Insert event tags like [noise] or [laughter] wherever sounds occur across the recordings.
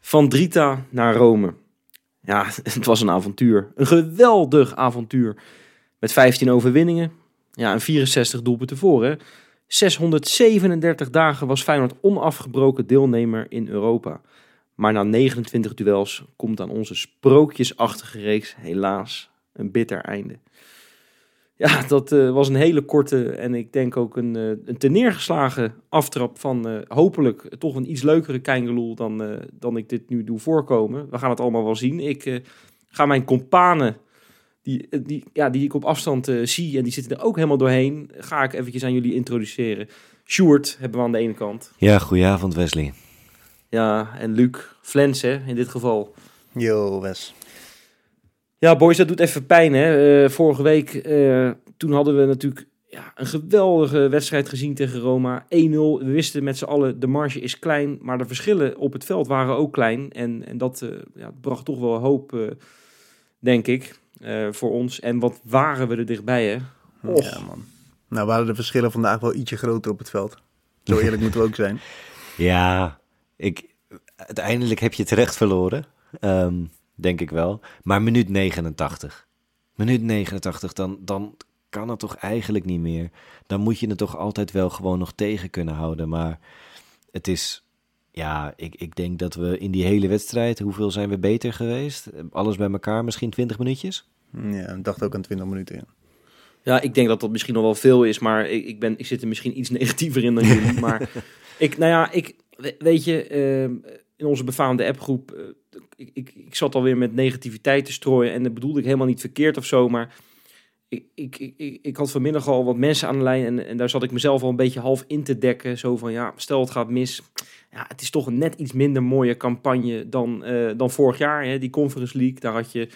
Van Drita naar Rome. Ja, [laughs] het was een avontuur. Een geweldig avontuur. Met 15 overwinningen. Ja, en 64 doelpunten voor. Hè. 637 dagen was Feyenoord onafgebroken deelnemer in Europa. Maar na 29 duels komt aan onze sprookjesachtige reeks helaas een bitter einde. Ja, [laughs] dat eh, was een hele korte en ik denk ook een, uh, een teneergeslagen aftrap van eh, hopelijk toch een iets leukere Keingeloel dan, eh, dan ik dit nu doe voorkomen. We gaan het allemaal wel zien. Ik eh, ga mijn companen, die, die, ja, die ik op afstand eh, zie en die zitten er ook helemaal doorheen, ga ik eventjes aan jullie introduceren. Sjoerd hebben we aan de ene kant. Ja, goedenavond Wesley. Ja, en Luc, Flens hè, in dit geval. Yo, Wes. Ja, boys, dat doet even pijn. Hè? Eh, vorige week, eh, toen hadden we natuurlijk ja, een geweldige wedstrijd gezien tegen Roma. 1-0. We wisten met z'n allen, de marge is klein, maar de verschillen op het veld waren ook klein. En, en dat eh, ja, bracht toch wel hoop, eh, denk ik, eh, voor ons. En wat waren we er dichtbij, hè? Och. Ja, man. Nou waren de verschillen vandaag wel ietsje groter op het veld. Zo eerlijk moeten we ook zijn. [laughs] Ja, ik, uiteindelijk heb je terecht verloren. Ehm, denk ik wel. Maar minuut 89. Minuut 89, dan, dan kan het toch eigenlijk niet meer. Dan moet je het toch altijd wel gewoon nog tegen kunnen houden. Maar het is... Ja, ik, ik denk dat we in die hele wedstrijd... Hoeveel zijn we beter geweest? Alles bij elkaar misschien 20 minuutjes? Ja, ik dacht ook aan 20 minuten in. Ja, ik denk dat dat misschien nog wel veel is, maar ik, ik, ben, ik zit er misschien iets [laughs] negatiever in dan jullie. maar [laughs] ik, nou ja, ik, we- weet je, ehm, in onze befaamde appgroep, eh, ik, ik, ik zat alweer met negativiteit te strooien en dat bedoelde ik helemaal niet verkeerd of zo, maar ik, ik, ik, ik, had vanmiddag al wat mensen aan de lijn en, en daar zat ik mezelf al een beetje half in te dekken. Zo van, ja, stel het gaat mis. Ja, het is toch een net iets minder mooie campagne dan, eh, dan vorig jaar. Hè? Die Conference League, daar had je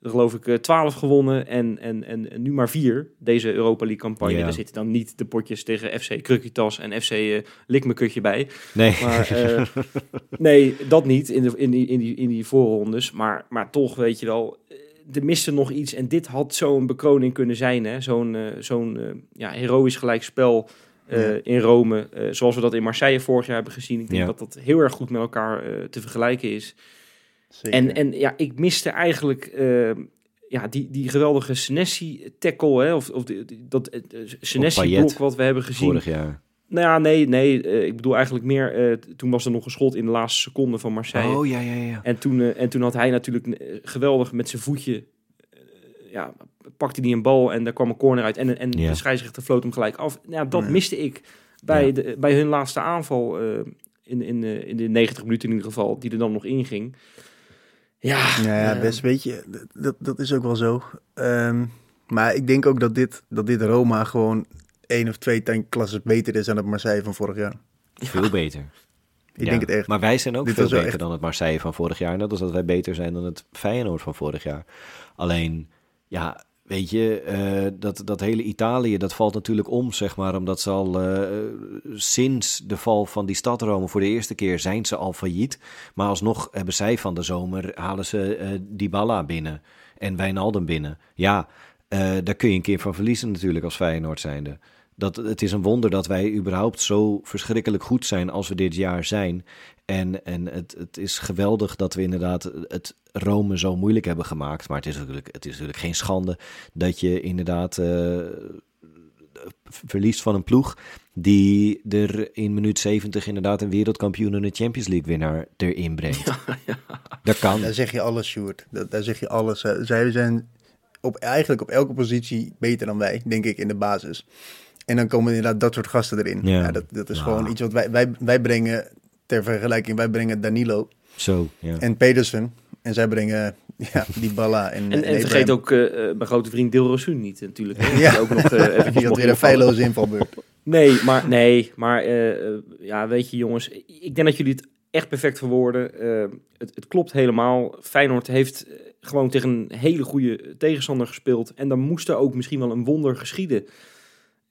er geloof ik eh, 12 gewonnen en, en, en, en nu maar vier. Deze Europa League campagne. Daar zitten dan niet de potjes tegen FC Krukitas en FC eh Likmekutje bij. Nee. Maar eh, [laughs] nee, dat niet in, de, in, die, in, die, in die voorrondes. Maar, maar toch, weet je wel, er miste nog iets. En dit had zo'n bekroning kunnen zijn. Zo'n zo'n ja, heroïsch gelijkspel Ja. in Rome. zoals we dat in Marseille vorig jaar hebben gezien. Ik denk Ja. dat dat heel erg goed met elkaar te vergelijken is. Zeker. En, en ja, ik miste eigenlijk eh, ja, die, die geweldige Senesi-tackle. Hè, of, of die, dat uh, Senesi-blok Payet. wat we hebben gezien. Vorig jaar. Nou ja, nee, nee. eh, ik bedoel eigenlijk meer... eh, toen was er nog een schot in de laatste seconde van Marseille. Oh, ja, ja, ja. En, toen, eh, en toen had hij natuurlijk eh, geweldig met zijn voetje... eh, ja, pakte hij een bal en daar kwam een corner uit. En, en Ja. de scheidsrechter floot hem gelijk af. Nou, ja, dat Ja. miste ik bij, de, bij hun laatste aanval... eh, in, in, eh, in de 90 minuten in ieder geval, die er dan nog inging. Ja, Ja, ja eh, best weet je, dat- dat, is ook wel zo. Ehm, maar ik denk ook dat dit, dat dit Roma gewoon één of twee klassen beter is dan het Marseille van vorig jaar. Veel beter. Ik Ja. denk het echt. Maar wij zijn ook Dit veel beter echt- dan het Marseille van vorig jaar. Net als dat wij beter zijn dan het Feyenoord van vorig jaar. Alleen, ja, weet je, eh, dat, dat hele Italië, dat valt natuurlijk om, zeg maar. Omdat ze al eh, sinds de val van die stad Rome voor de eerste keer zijn ze al failliet. Maar alsnog hebben zij van de zomer, halen ze eh Dybala binnen en Wijnaldum binnen. Ja, daar kun je een keer van verliezen natuurlijk als Feyenoord zijnde. Dat, het is een wonder dat wij überhaupt zo verschrikkelijk goed zijn als we dit jaar zijn. En, en het, het is geweldig dat we inderdaad het Rome zo moeilijk hebben gemaakt. Maar het is natuurlijk, het is natuurlijk geen schande dat je inderdaad eh, verliest van een ploeg die er in minuut 70 inderdaad een wereldkampioen en een Champions League winnaar erin brengt. [laughs] Dat kan. Daar zeg je alles, Sjoerd. Daar zeg je alles. Eh, Zij zijn op, eigenlijk op elke positie beter dan wij, denk ik, in de basis. En dan komen inderdaad dat soort gasten erin. Ja. Ja. dat, dat is Ja. gewoon iets wat wij, wij, wij brengen, ter vergelijking, wij brengen Danilo Zo, ja. en Pedersen. En zij brengen [laughs] ja, die Balla en En, en vergeet ook eh, eh, mijn grote vriend Dilrosun niet natuurlijk. Hè? [laughs] Ja. Die ook nog eh [laughs] eventjes Die had weer een feilloze invalbeurt. Nee, maar, nee, maar ja, weet je jongens, ik denk dat jullie het echt perfect verwoorden. Het, het klopt helemaal. Feyenoord heeft gewoon tegen een hele goede tegenstander gespeeld. En dan moest er ook misschien wel een wonder geschieden.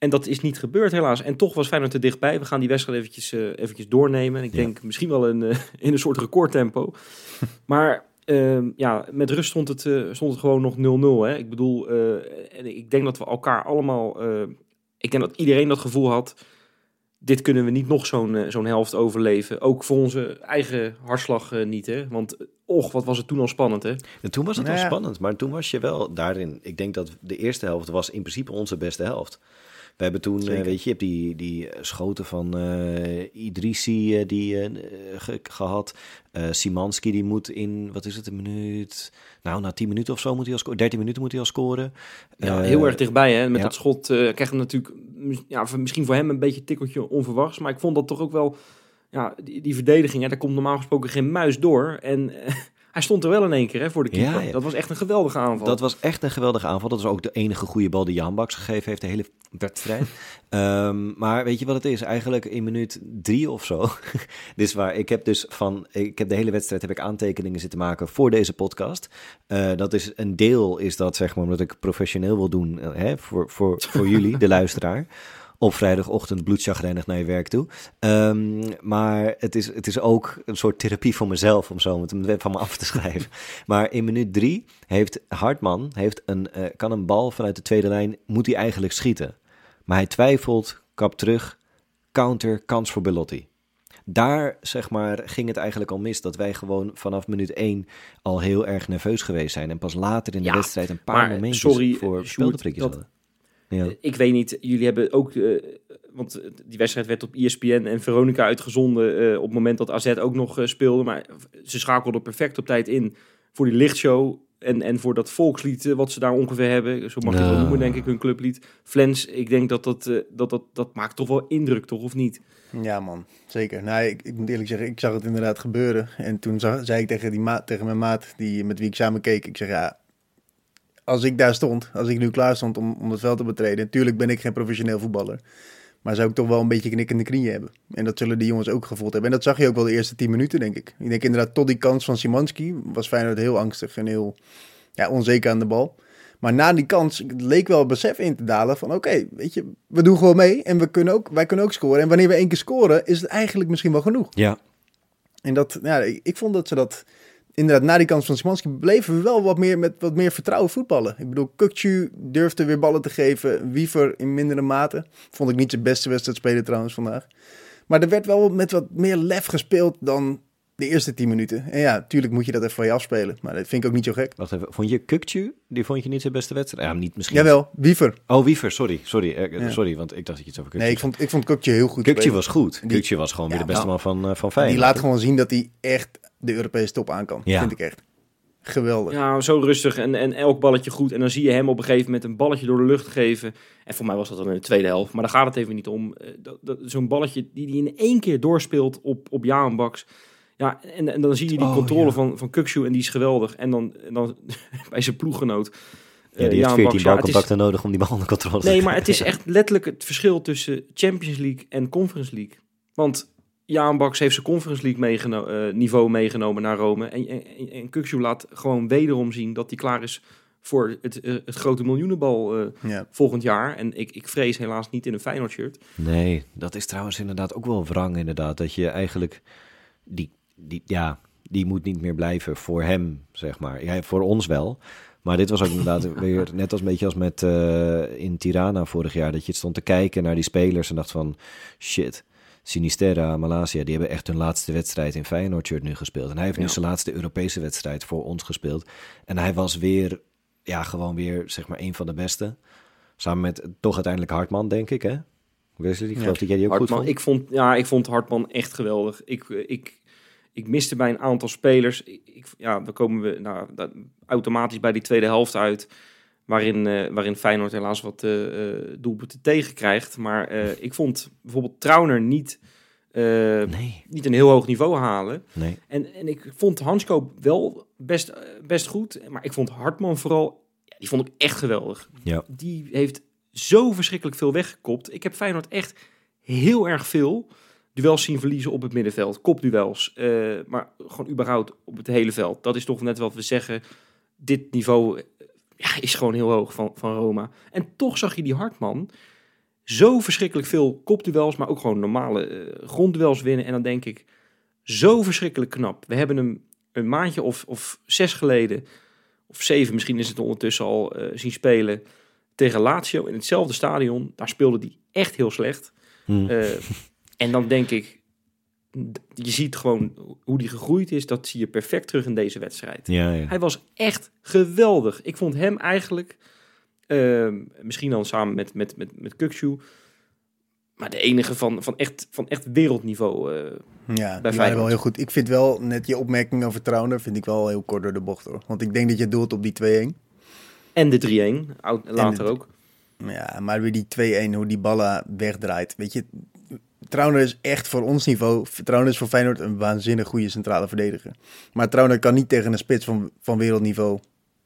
En dat is niet gebeurd helaas. En toch was Feyenoord er dichtbij. We gaan die wedstrijd eventjes, eh, eventjes doornemen. Ik Ja. denk misschien wel in, eh, [laughs] in een soort recordtempo. [laughs] maar ehm, ja, met rust stond het, eh, stond het gewoon nog 0-0. Hè? Ik bedoel, eh, en ik denk dat we elkaar allemaal... eh, ik denk dat iedereen dat gevoel had... Dit kunnen we niet nog zo'n zo'n helft overleven. Ook voor onze eigen hartslag niet. Hè? Want och, wat was het toen al spannend hè? En toen was het Nou wel ja. spannend, maar toen was je wel daarin. Ik denk dat de eerste helft was in principe onze beste helft. We hebben toen, eh, Zeker. weet je, je hebt die, die eh, schoten van eh Idrissi eh, die eh, ge- gehad. Eh Simanski die moet in, wat is het, een minuut? Nou, na 10 minuten of zo moet hij al scoren. 13 minuten moet hij al scoren. Ja, heel erg dichtbij. Hè? Met ja. dat schot krijgt hem natuurlijk ja, misschien voor hem een beetje een tikkeltje onverwachts. Maar ik vond dat toch ook wel... Ja, die, die verdediging, hè, daar komt normaal gesproken geen muis door. En hij stond er wel in één keer hè, voor de keeper. Ja, ja. Dat was echt een geweldige aanval. Dat was echt een geweldige aanval. Dat was ook de enige goede bal die Jan Baks gegeven heeft de hele wedstrijd. [laughs] Ehm, maar weet je wat het is? Eigenlijk in minuut drie of zo. [laughs] Dit is waar. Ik heb dus van. Ik heb de hele wedstrijd heb ik aantekeningen zitten maken voor deze podcast. Eh, dat is een deel is dat zeg maar omdat ik professioneel wil doen eh, hè, voor, voor, voor [laughs] jullie, de luisteraar. Op vrijdagochtend bloedchagrijnig naar je werk toe. Ehm, maar het is, het is ook een soort therapie voor mezelf om zo met van me af te schrijven. [laughs] Maar in minuut drie heeft Hartman heeft een, eh, kan een bal vanuit de tweede lijn, moet hij eigenlijk schieten. Maar hij twijfelt, kap terug, counter, kans voor Belotti. Daar zeg maar, ging het eigenlijk al mis dat wij gewoon vanaf minuut één al heel erg nerveus geweest zijn. En pas later in de Ja, wedstrijd een paar sorry, voor dat- hadden. Ja. Eh, Ik weet niet, jullie hebben ook, eh, want die wedstrijd werd op ESPN en Veronica uitgezonden eh, op het moment dat AZ ook nog speelde. Maar ze schakelden perfect op tijd in voor die lichtshow en, en voor dat volkslied wat ze daar ongeveer hebben. Zo mag je het wel noemen, denk ik, hun clublied. Flens, ik denk dat dat, dat, dat, dat maakt toch wel indruk, toch, of niet? Ja, man, zeker. Nou, ik, ik moet eerlijk zeggen, ik zag het inderdaad gebeuren. En toen zag, zei ik tegen, die maat, tegen mijn maat, die, met wie ik samen keek, ik zeg ja, als ik daar stond, als ik nu klaar stond om, om het veld te betreden, natuurlijk ben ik geen professioneel voetballer. Maar zou ik toch wel een beetje knikkende knieën hebben. En dat zullen die jongens ook gevoeld hebben. En dat zag je ook wel de eerste tien minuten, denk ik. Ik denk inderdaad, tot die kans van Simanski was Feyenoord heel angstig en heel ja, onzeker aan de bal. Maar na die kans leek wel het besef in te dalen van... oké, weet je, we doen gewoon mee en we kunnen ook, wij kunnen ook scoren. En wanneer we één keer scoren, is het eigenlijk misschien wel genoeg. ja, En dat, ja, ik, ik vond dat ze dat... Inderdaad, na die kans van Szymanski bleven we wel wat meer met wat meer vertrouwen voetballen. Ik bedoel, Kukcu durfde weer ballen te geven. Wiever in mindere mate. Vond ik niet zijn beste wedstrijd spelen trouwens vandaag. Maar er werd wel met wat meer lef gespeeld dan de eerste tien minuten. En ja, tuurlijk moet je dat even van je afspelen. Maar dat vind ik ook niet zo gek. wacht even. Vond je Kukcu, die vond je niet zijn beste wedstrijd? Ja, niet misschien. Jawel, Wiever. Oh, Wiever, sorry. Sorry, eh, Ja. sorry want ik dacht dat je iets over Kukcu Nee, ik vond, ik vond Kukcu heel goed Kukcu was goed. Die- Kukcu was gewoon weer de beste nou, man van, eh, van Feyenoord. Die laat gewoon zien dat hij echt de Europese top aan kan. Ja. Vind ik echt. Geweldig. Ja, zo rustig en, en elk balletje goed. En dan zie je hem op een gegeven moment een balletje door de lucht geven. En voor mij was dat dan in de tweede helft. Maar daar gaat het even niet om. Eh, dat- dat- Zo'n balletje die hij in één keer doorspeelt op, op Jaan Baks. Ja, en, en dan zie je die Oh, controle ja. van, van Kuksu en die is geweldig. En dan, en dan [laughs] bij zijn ploeggenoot. Ja, eh, die heeft Jaan 14 Baks. Ja, het is- balcontacten nodig om die bal onder controle te Nee, maar het is echt letterlijk het verschil tussen Champions League en Conference League. Want Jaan Baks heeft zijn Conference League meegeno- eh, niveau meegenomen naar Rome. En, en, laat gewoon wederom zien dat hij klaar is voor het, eh, het grote miljoenenbal eh, Ja. volgend jaar. En ik, ik vrees helaas niet in een Feyenoord shirt. Nee, dat is trouwens inderdaad ook wel wrang inderdaad. Dat je eigenlijk, die, die, ja, die moet niet meer blijven voor hem, zeg maar. Ja, voor ons wel. Maar dit was ook inderdaad [laughs] weer net als een beetje als met eh, in Tirana vorig jaar. Dat je stond te kijken naar die spelers en dacht van, shit. Sinisterra, Malasia, die hebben echt hun laatste wedstrijd in Feyenoord shirt nu gespeeld. En hij heeft nu Ja. zijn laatste Europese wedstrijd voor ons gespeeld. En hij was weer, ja, gewoon weer, zeg maar, een van de beste. Samen met toch uiteindelijk Hartman, denk ik, hè? Wesley, ik Ja. geloof dat jij die ook Hartman, goed vond. ik vond, ja, ik vond Hartman echt geweldig. Ik, ik, ik miste bij een aantal spelers. Ik, ja, dan komen we nou, automatisch bij die tweede helft uit. Waarin, eh, waarin Feyenoord helaas wat eh eh, doelpunten tegenkrijgt. Maar ik vond bijvoorbeeld Trauner niet, Nee, niet een heel hoog niveau halen. nee. En, en ik vond Hansko wel best, best goed. Maar ik vond Hartman vooral, ja, die vond ik echt geweldig. Ja. Die heeft zo verschrikkelijk veel weggekopt. Ik heb Feyenoord echt heel erg veel duels zien verliezen op het middenveld. Kopduels. maar gewoon überhaupt op het hele veld. Dat is toch net wat we zeggen. Dit niveau ja, is gewoon heel hoog van, van Roma. En toch zag je die Hartman zo verschrikkelijk veel kopduels, maar ook gewoon normale eh, grondduels winnen. En dan denk ik, zo verschrikkelijk knap. We hebben hem een maandje of, of zes geleden, of zeven misschien is het ondertussen al, eh, zien spelen tegen Lazio in hetzelfde stadion. Daar speelde hij echt heel slecht. Hm. Eh, en dan denk ik, je ziet gewoon hoe die gegroeid is. Dat zie je perfect terug in deze wedstrijd. ja, ja. Hij was echt geweldig. Ik vond hem eigenlijk, ehm, misschien dan samen met, met, met, met Kukçu, maar de enige van, van, echt, van echt wereldniveau. eh. Ja, die waren wel heel goed. Ik vind wel, net je opmerking over Trauner, vind ik wel heel kort door de bocht hoor. Want ik denk dat je doelt op die 2-1. en de 3-1, oud- later de- ook. Ja, maar weer die 2-1, hoe die ballen wegdraait. Weet je, Trauner is echt voor ons niveau, Trauner is voor Feyenoord een waanzinnig goede centrale verdediger. Maar Trauner kan niet tegen een spits van, van wereldniveau.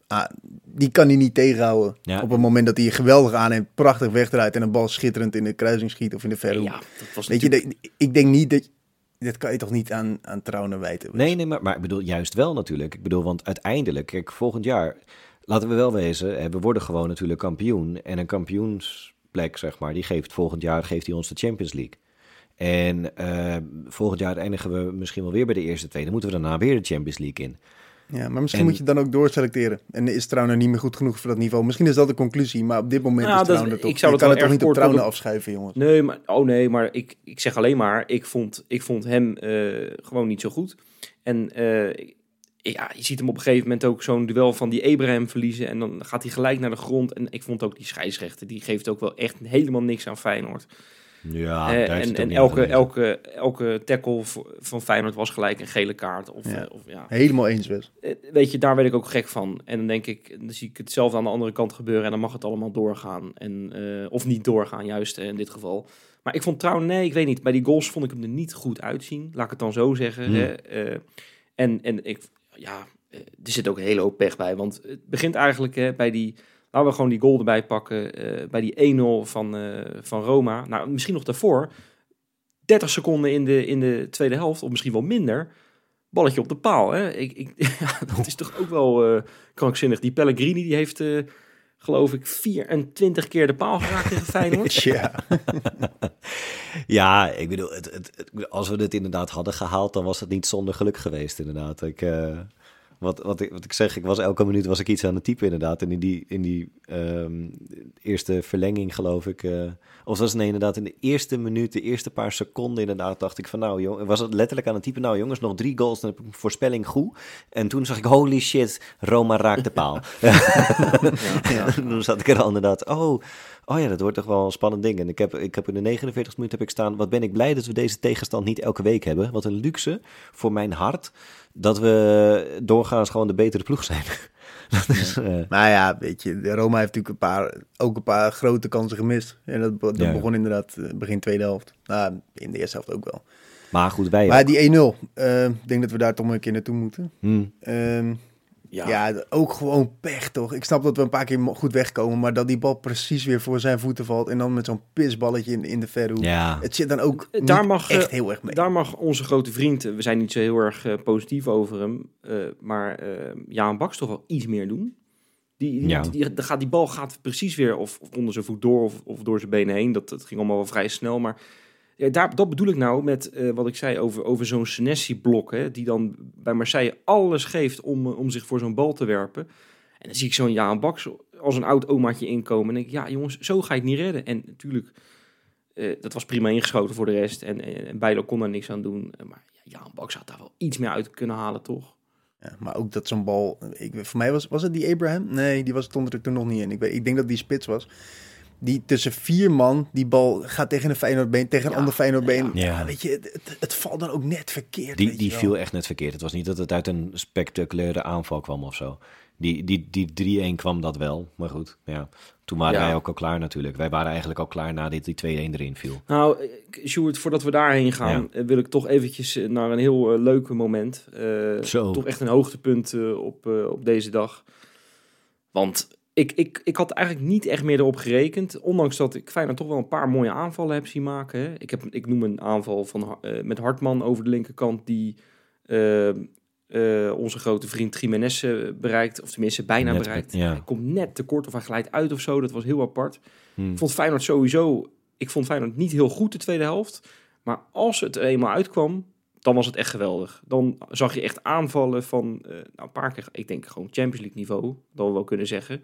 Ah, die kan hij niet tegenhouden. Ja. Op het moment dat hij je geweldig aanneemt, prachtig wegdraait en een bal schitterend in de kruising schiet of in de verre. Ja, dat was Weet je, de- ik denk niet dat... Dat kan je toch niet aan, aan Trauner wijten? Nee, nee, maar, maar ik bedoel juist wel natuurlijk. Ik bedoel, want uiteindelijk, kijk, volgend jaar, laten we wel wezen, we worden gewoon natuurlijk kampioen. En een kampioensplek, zeg maar, die geeft volgend jaar geeft hij ons de Champions League. En eh, volgend jaar eindigen we misschien wel weer bij de eerste twee. Dan moeten we daarna weer de Champions League in. Ja, maar misschien En- moet je dan ook doorselecteren. En is Trauner niet meer goed genoeg voor dat niveau? Misschien is dat de conclusie, maar op dit moment Nou, is dat- Trauner toch... ik zou je dat kan het toch niet op op- afschuiven, jongens? Nee, maar, oh nee, maar ik, ik zeg alleen maar, ik vond, ik vond hem eh, gewoon niet zo goed. En eh, ja, je ziet hem op een gegeven moment ook zo'n duel van die Abraham verliezen. En dan gaat hij gelijk naar de grond. En ik vond ook die scheidsrechter, die geeft ook wel echt helemaal niks aan Feyenoord. Ja, Eh, en elke, elke, elke tackle van Feyenoord was gelijk een gele kaart. Of, Ja. eh, of, ja. Helemaal eens, Wes. Eh, Weet je, daar werd ik ook gek van. En dan denk ik, dan zie ik hetzelfde aan de andere kant gebeuren. En dan mag het allemaal doorgaan. En, of niet doorgaan, juist in dit geval. Maar ik vond trouwens, nee, ik weet niet. Bij die goals vond ik hem er niet goed uitzien. Laat ik het dan zo zeggen. Hmm. Hè. En, en ik, ja, er zit ook een hele hoop pech bij. Want het begint eigenlijk hè, bij die... Laten we gewoon die goal erbij pakken. eh, bij die 1-0 van, eh, van Roma. Nou, misschien nog daarvoor. 30 seconden in de, in de tweede helft, of misschien wel minder. Balletje op de paal. Hè? Ik, ik, ja, [laughs] dat is toch ook wel eh, krankzinnig. Die Pellegrini die heeft, geloof ik, 24 keer de paal geraakt tegen [laughs] Feyenoord. Ja, Ja, ik bedoel, het, het, als we dit inderdaad hadden gehaald, dan was het niet zonder geluk geweest, inderdaad. Ik, wat, wat, ik, wat ik zeg, ik was elke minuut was ik iets aan het typen, inderdaad. En in die, in die ehm, eerste verlenging, geloof ik, eh, of was het nee, inderdaad in de eerste minuut, de eerste paar seconden, inderdaad, dacht ik van nou, jong, was het letterlijk aan het typen, nou jongens, nog drie goals, dan heb ik een voorspelling goed. En toen zag ik, holy shit, Roma raakt de paal. [laughs] toen zat ik er al inderdaad, oh, oh ja, dat wordt toch wel een spannend ding. En ik heb, ik heb in de 49 minuut heb ik staan, wat ben ik blij dat we deze tegenstand niet elke week hebben. Wat een luxe voor mijn hart, dat we doorgaans gewoon de betere ploeg zijn. [laughs] dat is, eh, maar ja, weet je, de Roma heeft natuurlijk een paar, ook een paar grote kansen gemist. En dat, dat Ja. begon inderdaad eh, begin tweede helft. Nou, in de eerste helft ook wel. maar goed, wij Maar ook. die 1-0, eh, ik denk dat we daar toch maar een keer naartoe moeten. Hm. Ehm, Ja, ja. ook gewoon pech toch. Ik snap dat we een paar keer goed wegkomen, maar dat die bal precies weer voor zijn voeten valt. En dan met zo'n pisballetje in, in de verre hoek. ja. Het zit dan ook Eh, niet daar mag, echt eh, heel erg mee. Daar mag onze grote vriend, eh, we zijn niet zo heel erg positief over hem, eh, maar eh Jaan Baks toch wel iets meer doen. Die, die, Ja. die, gaat, die bal gaat precies weer of, of onder zijn voet door of, of door zijn benen heen. Dat, dat ging allemaal wel vrij snel. Maar ja, dat bedoel ik nou met eh, wat ik zei over, over zo'n Senesi-blok. Die dan bij Marseille alles geeft om, eh, om zich voor zo'n bal te werpen. En dan zie ik zo'n Jaan Baks als een oud omaatje inkomen. En denk ik, ja jongens, zo ga het niet redden. En natuurlijk, eh, dat was prima ingeschoten voor de rest. En, en, en Bijlo kon daar niks aan doen. Maar ja, Jaan Baks had daar wel iets meer uit kunnen halen, toch? Ja, maar ook dat zo'n bal. Ik, voor mij was, was het die Abraham? Nee, die was, stond er toen nog niet in. Ik, ik denk dat die spits was. Die tussen vier man, die bal gaat tegen een Feyenoordbeen, tegen een Ja, ander Feyenoordbeen. ja. Ja. weet je, het, valt dan ook net verkeerd. Die, weet die je wel. viel echt net verkeerd. Het was niet dat het uit een spectaculaire aanval kwam of zo. Die, die, die 3-1 kwam dat wel, maar goed. Ja. Toen waren Ja. wij ook al klaar natuurlijk. Wij waren eigenlijk al klaar nadat die 2-1 erin viel. Nou, Sjoerd, voordat we daarheen gaan, eh, wil ik toch eventjes eh, naar een heel eh, leuk moment. Eh, Zo. Toch echt een hoogtepunt eh, op, op deze dag. Want ik, ik, ik had eigenlijk niet echt meer erop gerekend. Ondanks dat ik Feyenoord toch wel een paar mooie aanvallen heb zien maken. Hè. Ik, heb, ik noem een aanval van, eh, met Hartman over de linkerkant die eh, eh, onze grote vriend Jiménez bereikt. Of tenminste bijna Net, bereikt. ja. Hij komt net tekort of hij glijdt uit of zo. Dat was heel apart. Ik vond Feyenoord sowieso... Ik vond Feyenoord niet heel goed de tweede helft. Maar als het er eenmaal uitkwam, dan was het echt geweldig. Dan zag je echt aanvallen van nou, een paar keer, ik denk gewoon Champions League niveau, dat we wel kunnen zeggen.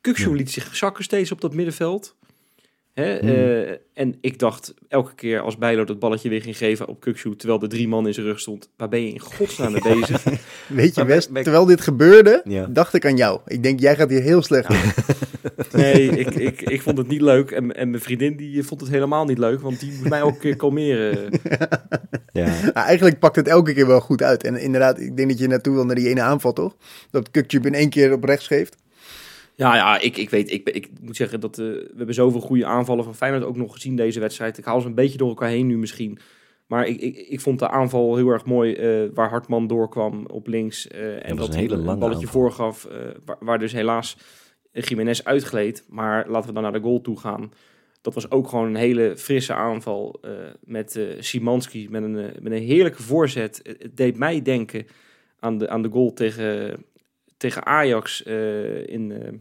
Kukshoe Ja. liet zich zakken steeds op dat middenveld. Hè? Hmm. eh, en ik dacht elke keer als Bijlo dat balletje weer ging geven op Kukshoe, terwijl de drie man in zijn rug stond, waar ben je in godsnaam mee [laughs] bezig? Weet je, bij- terwijl dit gebeurde, Ja. dacht ik aan jou. Ik denk, jij gaat hier heel slecht doen. [laughs] Nee, ik, ik, ik vond het niet leuk. En, en mijn vriendin die vond het helemaal niet leuk, want die moest mij ook een keer kalmeren. [laughs] Ja. Maar eigenlijk pakt het elke keer wel goed uit. En inderdaad, ik denk dat je naartoe wil naar die ene aanval, toch? Dat Kukje in één keer op rechts geeft. Ja, ja, ik, ik weet, ik, ik moet zeggen dat eh, we hebben zoveel goede aanvallen van Feyenoord ook nog gezien deze wedstrijd. Ik haal ze een beetje door elkaar heen nu misschien. Maar ik, ik, ik vond de aanval heel erg mooi eh, waar Hartman doorkwam op links. eh, en was dat een hele lange balletje aanval. voorgaf, waar, waar dus helaas Jiménez uitgleed. Maar laten we dan naar de goal toe gaan. Dat was ook gewoon een hele frisse aanval met Simanski met een, met een heerlijke voorzet. Het, het deed mij denken aan de, aan de goal tegen, tegen Ajax eh, in, eh,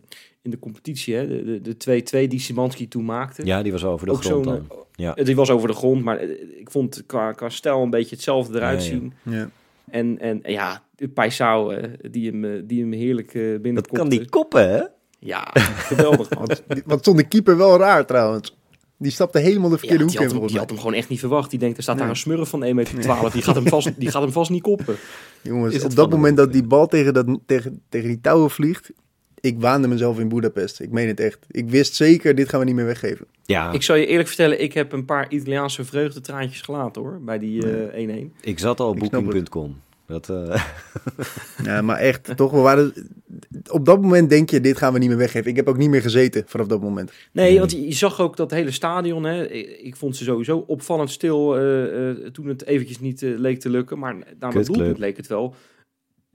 in de competitie. Hè? De- De de 2-2 die Simanski toen maakte. ja, die was over de ook grond dan. eh, Ja. Die was over de grond, maar ik vond qua, qua stijl een beetje hetzelfde eruit Ja, ja. zien. Ja. En, en ja, Paisao, die, hem, die hem heerlijk eh Dat kan die koppen, hè? Ja, geweldig [laughs] man. Wat, wat stond de keeper wel raar trouwens. Die stapte helemaal de verkeerde hoek in hem, die had hem gewoon echt niet verwacht. Die denkt, er staat daar een smurf van 1,12 meter. [laughs] Die gaat hem vast, die gaat hem vast niet koppen. Jongens, Is op dat moment dat die bal tegen, dat, tegen, tegen die touwen vliegt... Ik waande mezelf in Budapest. Ik meen het echt. Ik wist zeker, dit gaan we niet meer weggeven. Ja, Ik zal je eerlijk vertellen, ik heb een paar Italiaanse vreugdetraantjes gelaten hoor. Bij die eh 1-1. ik zat al op booking.com. Dat, eh, [laughs] Ja, maar echt, toch? We waren... Op dat moment denk je, dit gaan we niet meer weggeven. Ik heb ook niet meer gezeten vanaf dat moment. Nee, want je, zag ook dat hele stadion. Hè, ik, vond ze sowieso opvallend stil eh, eh, toen het eventjes niet leek te lukken. Maar na mijn doelpunt leek het wel.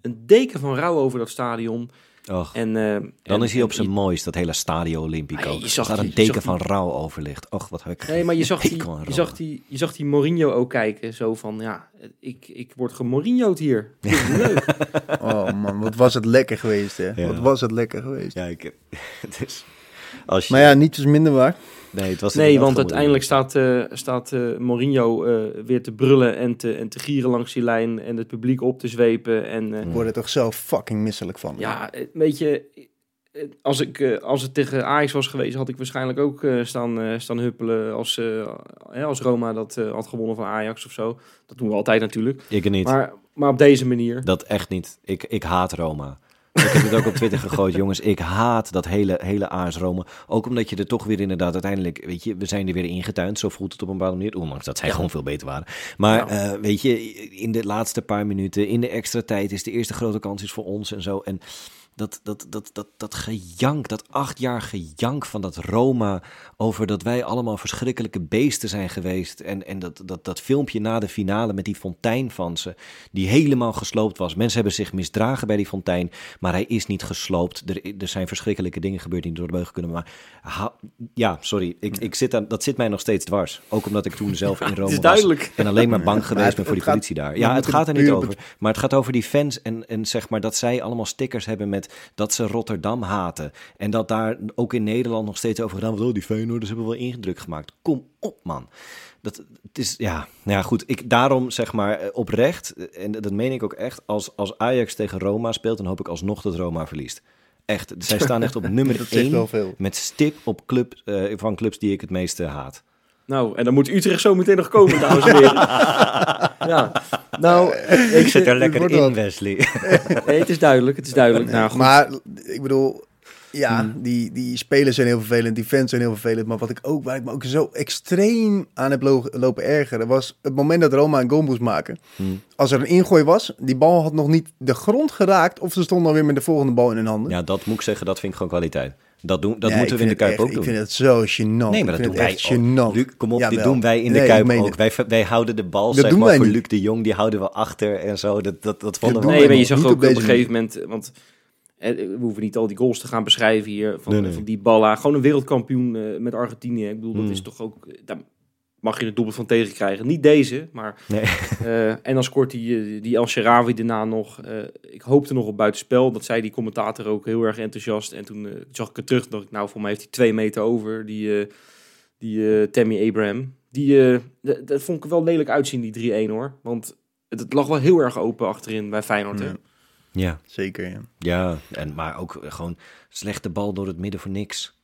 Een deken van rouw over dat stadion. Och, En, eh, dan en- is hij op zijn mooist, dat hele Stadio Olimpico. Nee, je zag Daar die- een deken van die- rouw over ligt. Och, wat heb ik... Nee, maar je zag, [laughs] die, je, zag die, je zag die Mourinho ook kijken. Zo van, ja, ik, ik word gemourinho'd hier. [laughs] Leuk. Oh man, wat was het lekker geweest, hè? Ja. Wat was het lekker geweest. Ja, ik... [laughs] Het is... Als je... Maar ja, niets is minder waar. Nee, het was Nee, want uiteindelijk staat, eh staat eh, Mourinho eh, weer te brullen en te, en te gieren langs die lijn. En het publiek op te zwepen. En eh, Ik word er toch zo fucking misselijk van. Ja, weet je, als, ik, eh, als het tegen Ajax was geweest, had ik waarschijnlijk ook eh, staan, eh, staan huppelen als, eh, hè, als Roma dat eh, had gewonnen van Ajax of zo. Dat doen we altijd natuurlijk. Ik niet. Maar, maar op deze manier. Dat echt niet. Ik, ik haat Roma. Ik heb het ook op Twitter gegooid, jongens. Ik haat dat hele, hele AS Roma. Ook omdat je er toch weer inderdaad uiteindelijk... Weet je, we zijn er weer ingetuind. Zo voelt het op een bepaalde manier. Ondanks dat zij gewoon veel beter waren. Maar Ja. eh, weet je, in de laatste paar minuten, in de extra tijd... is de eerste grote kans is voor ons en zo. En dat, dat, dat, dat, dat gejank, dat acht jaar gejank van dat Roma... over dat wij allemaal verschrikkelijke beesten zijn geweest. En, en dat, dat, dat filmpje na de finale met die fontein van ze... die helemaal gesloopt was. Mensen hebben zich misdragen bij die fontein... maar hij is niet gesloopt. Er, er zijn verschrikkelijke dingen gebeurd die door de beugel kunnen... maar ha- ja, sorry, ik, ik zit aan, dat zit mij nog steeds dwars. Ook omdat ik toen [laughs] zelf in Rome is was en alleen maar bang [laughs] geweest ben voor die gaat- politie daar. Ja, het gaat er niet over. Maar het gaat over die fans en, en zeg maar dat zij allemaal stickers hebben met dat ze Rotterdam haten. En dat daar ook in Nederland nog steeds over gedaan wordt. Oh, die Feyenoorders hebben wel ingedrukt gemaakt. Kom op, man. Dat, het is, ja, nou ja, goed. Ik, daarom zeg maar eh, oprecht, eh, en dat meen ik ook echt, als, als Ajax tegen Roma speelt, dan hoop ik alsnog dat Roma verliest. Echt, zij staan echt op [laughs] nummer Dat zegt wel 1 veel. met stip op club, eh, van clubs die ik het meeste haat. Nou, en dan moet Utrecht zo meteen nog komen, dames en heren. [laughs] ja, nou, Ik zit er lekker in. Wesley. [laughs] nee, het is duidelijk, het is duidelijk. Nou, goed. Maar ik bedoel, ja, die, die spelers zijn heel vervelend, die fans zijn heel vervelend. Maar wat ik ook, waar ik me ook zo extreem aan heb lo- lopen ergeren, was het moment dat Roma een goal moest maken. Hmm. Als er een ingooi was, die bal had nog niet de grond geraakt, of ze stonden alweer met de volgende bal in hun handen. Ja, dat moet ik zeggen, dat vind ik gewoon kwaliteit. Dat, doen, dat Nee, moeten we in de Kuip ook doen. Ik vind het zo gênant. Nee, maar dat doen wij ook. Luc, kom op, dit Jawel. doen wij in de Nee, Kuip ook. Wij, wij houden de bal, Dat zeg doen maar, wij voor niet. Luc de Jong, die houden we achter en zo. Dat, dat, dat vonden doen we Nee, maar je zag ook op een gegeven moment, want Eh, We hoeven niet al die goals te gaan beschrijven hier. Van, Nee, nee. van die Balla. Gewoon een wereldkampioen eh, met Argentinië. Ik bedoel, dat Mm. is toch ook... eh, Daar mag je het doelpunt van tegenkrijgen. Niet deze, maar... Nee. eh, en dan scoort die, eh, die El Sharawi daarna nog. eh, ik hoopte nog op buitenspel. Dat zei die commentator ook heel erg enthousiast. En toen zag ik het terug. dacht ik, nou, voor mij heeft hij twee meter over. Die, eh, die eh, Tammy Abraham. Die, eh, dat vond ik er wel lelijk uitzien, die 3-1 hoor. Want het, het lag wel heel erg open achterin bij Feyenoord. Ja. Ja, Zeker, ja. ja. En, maar ook gewoon slechte bal door het midden voor niks.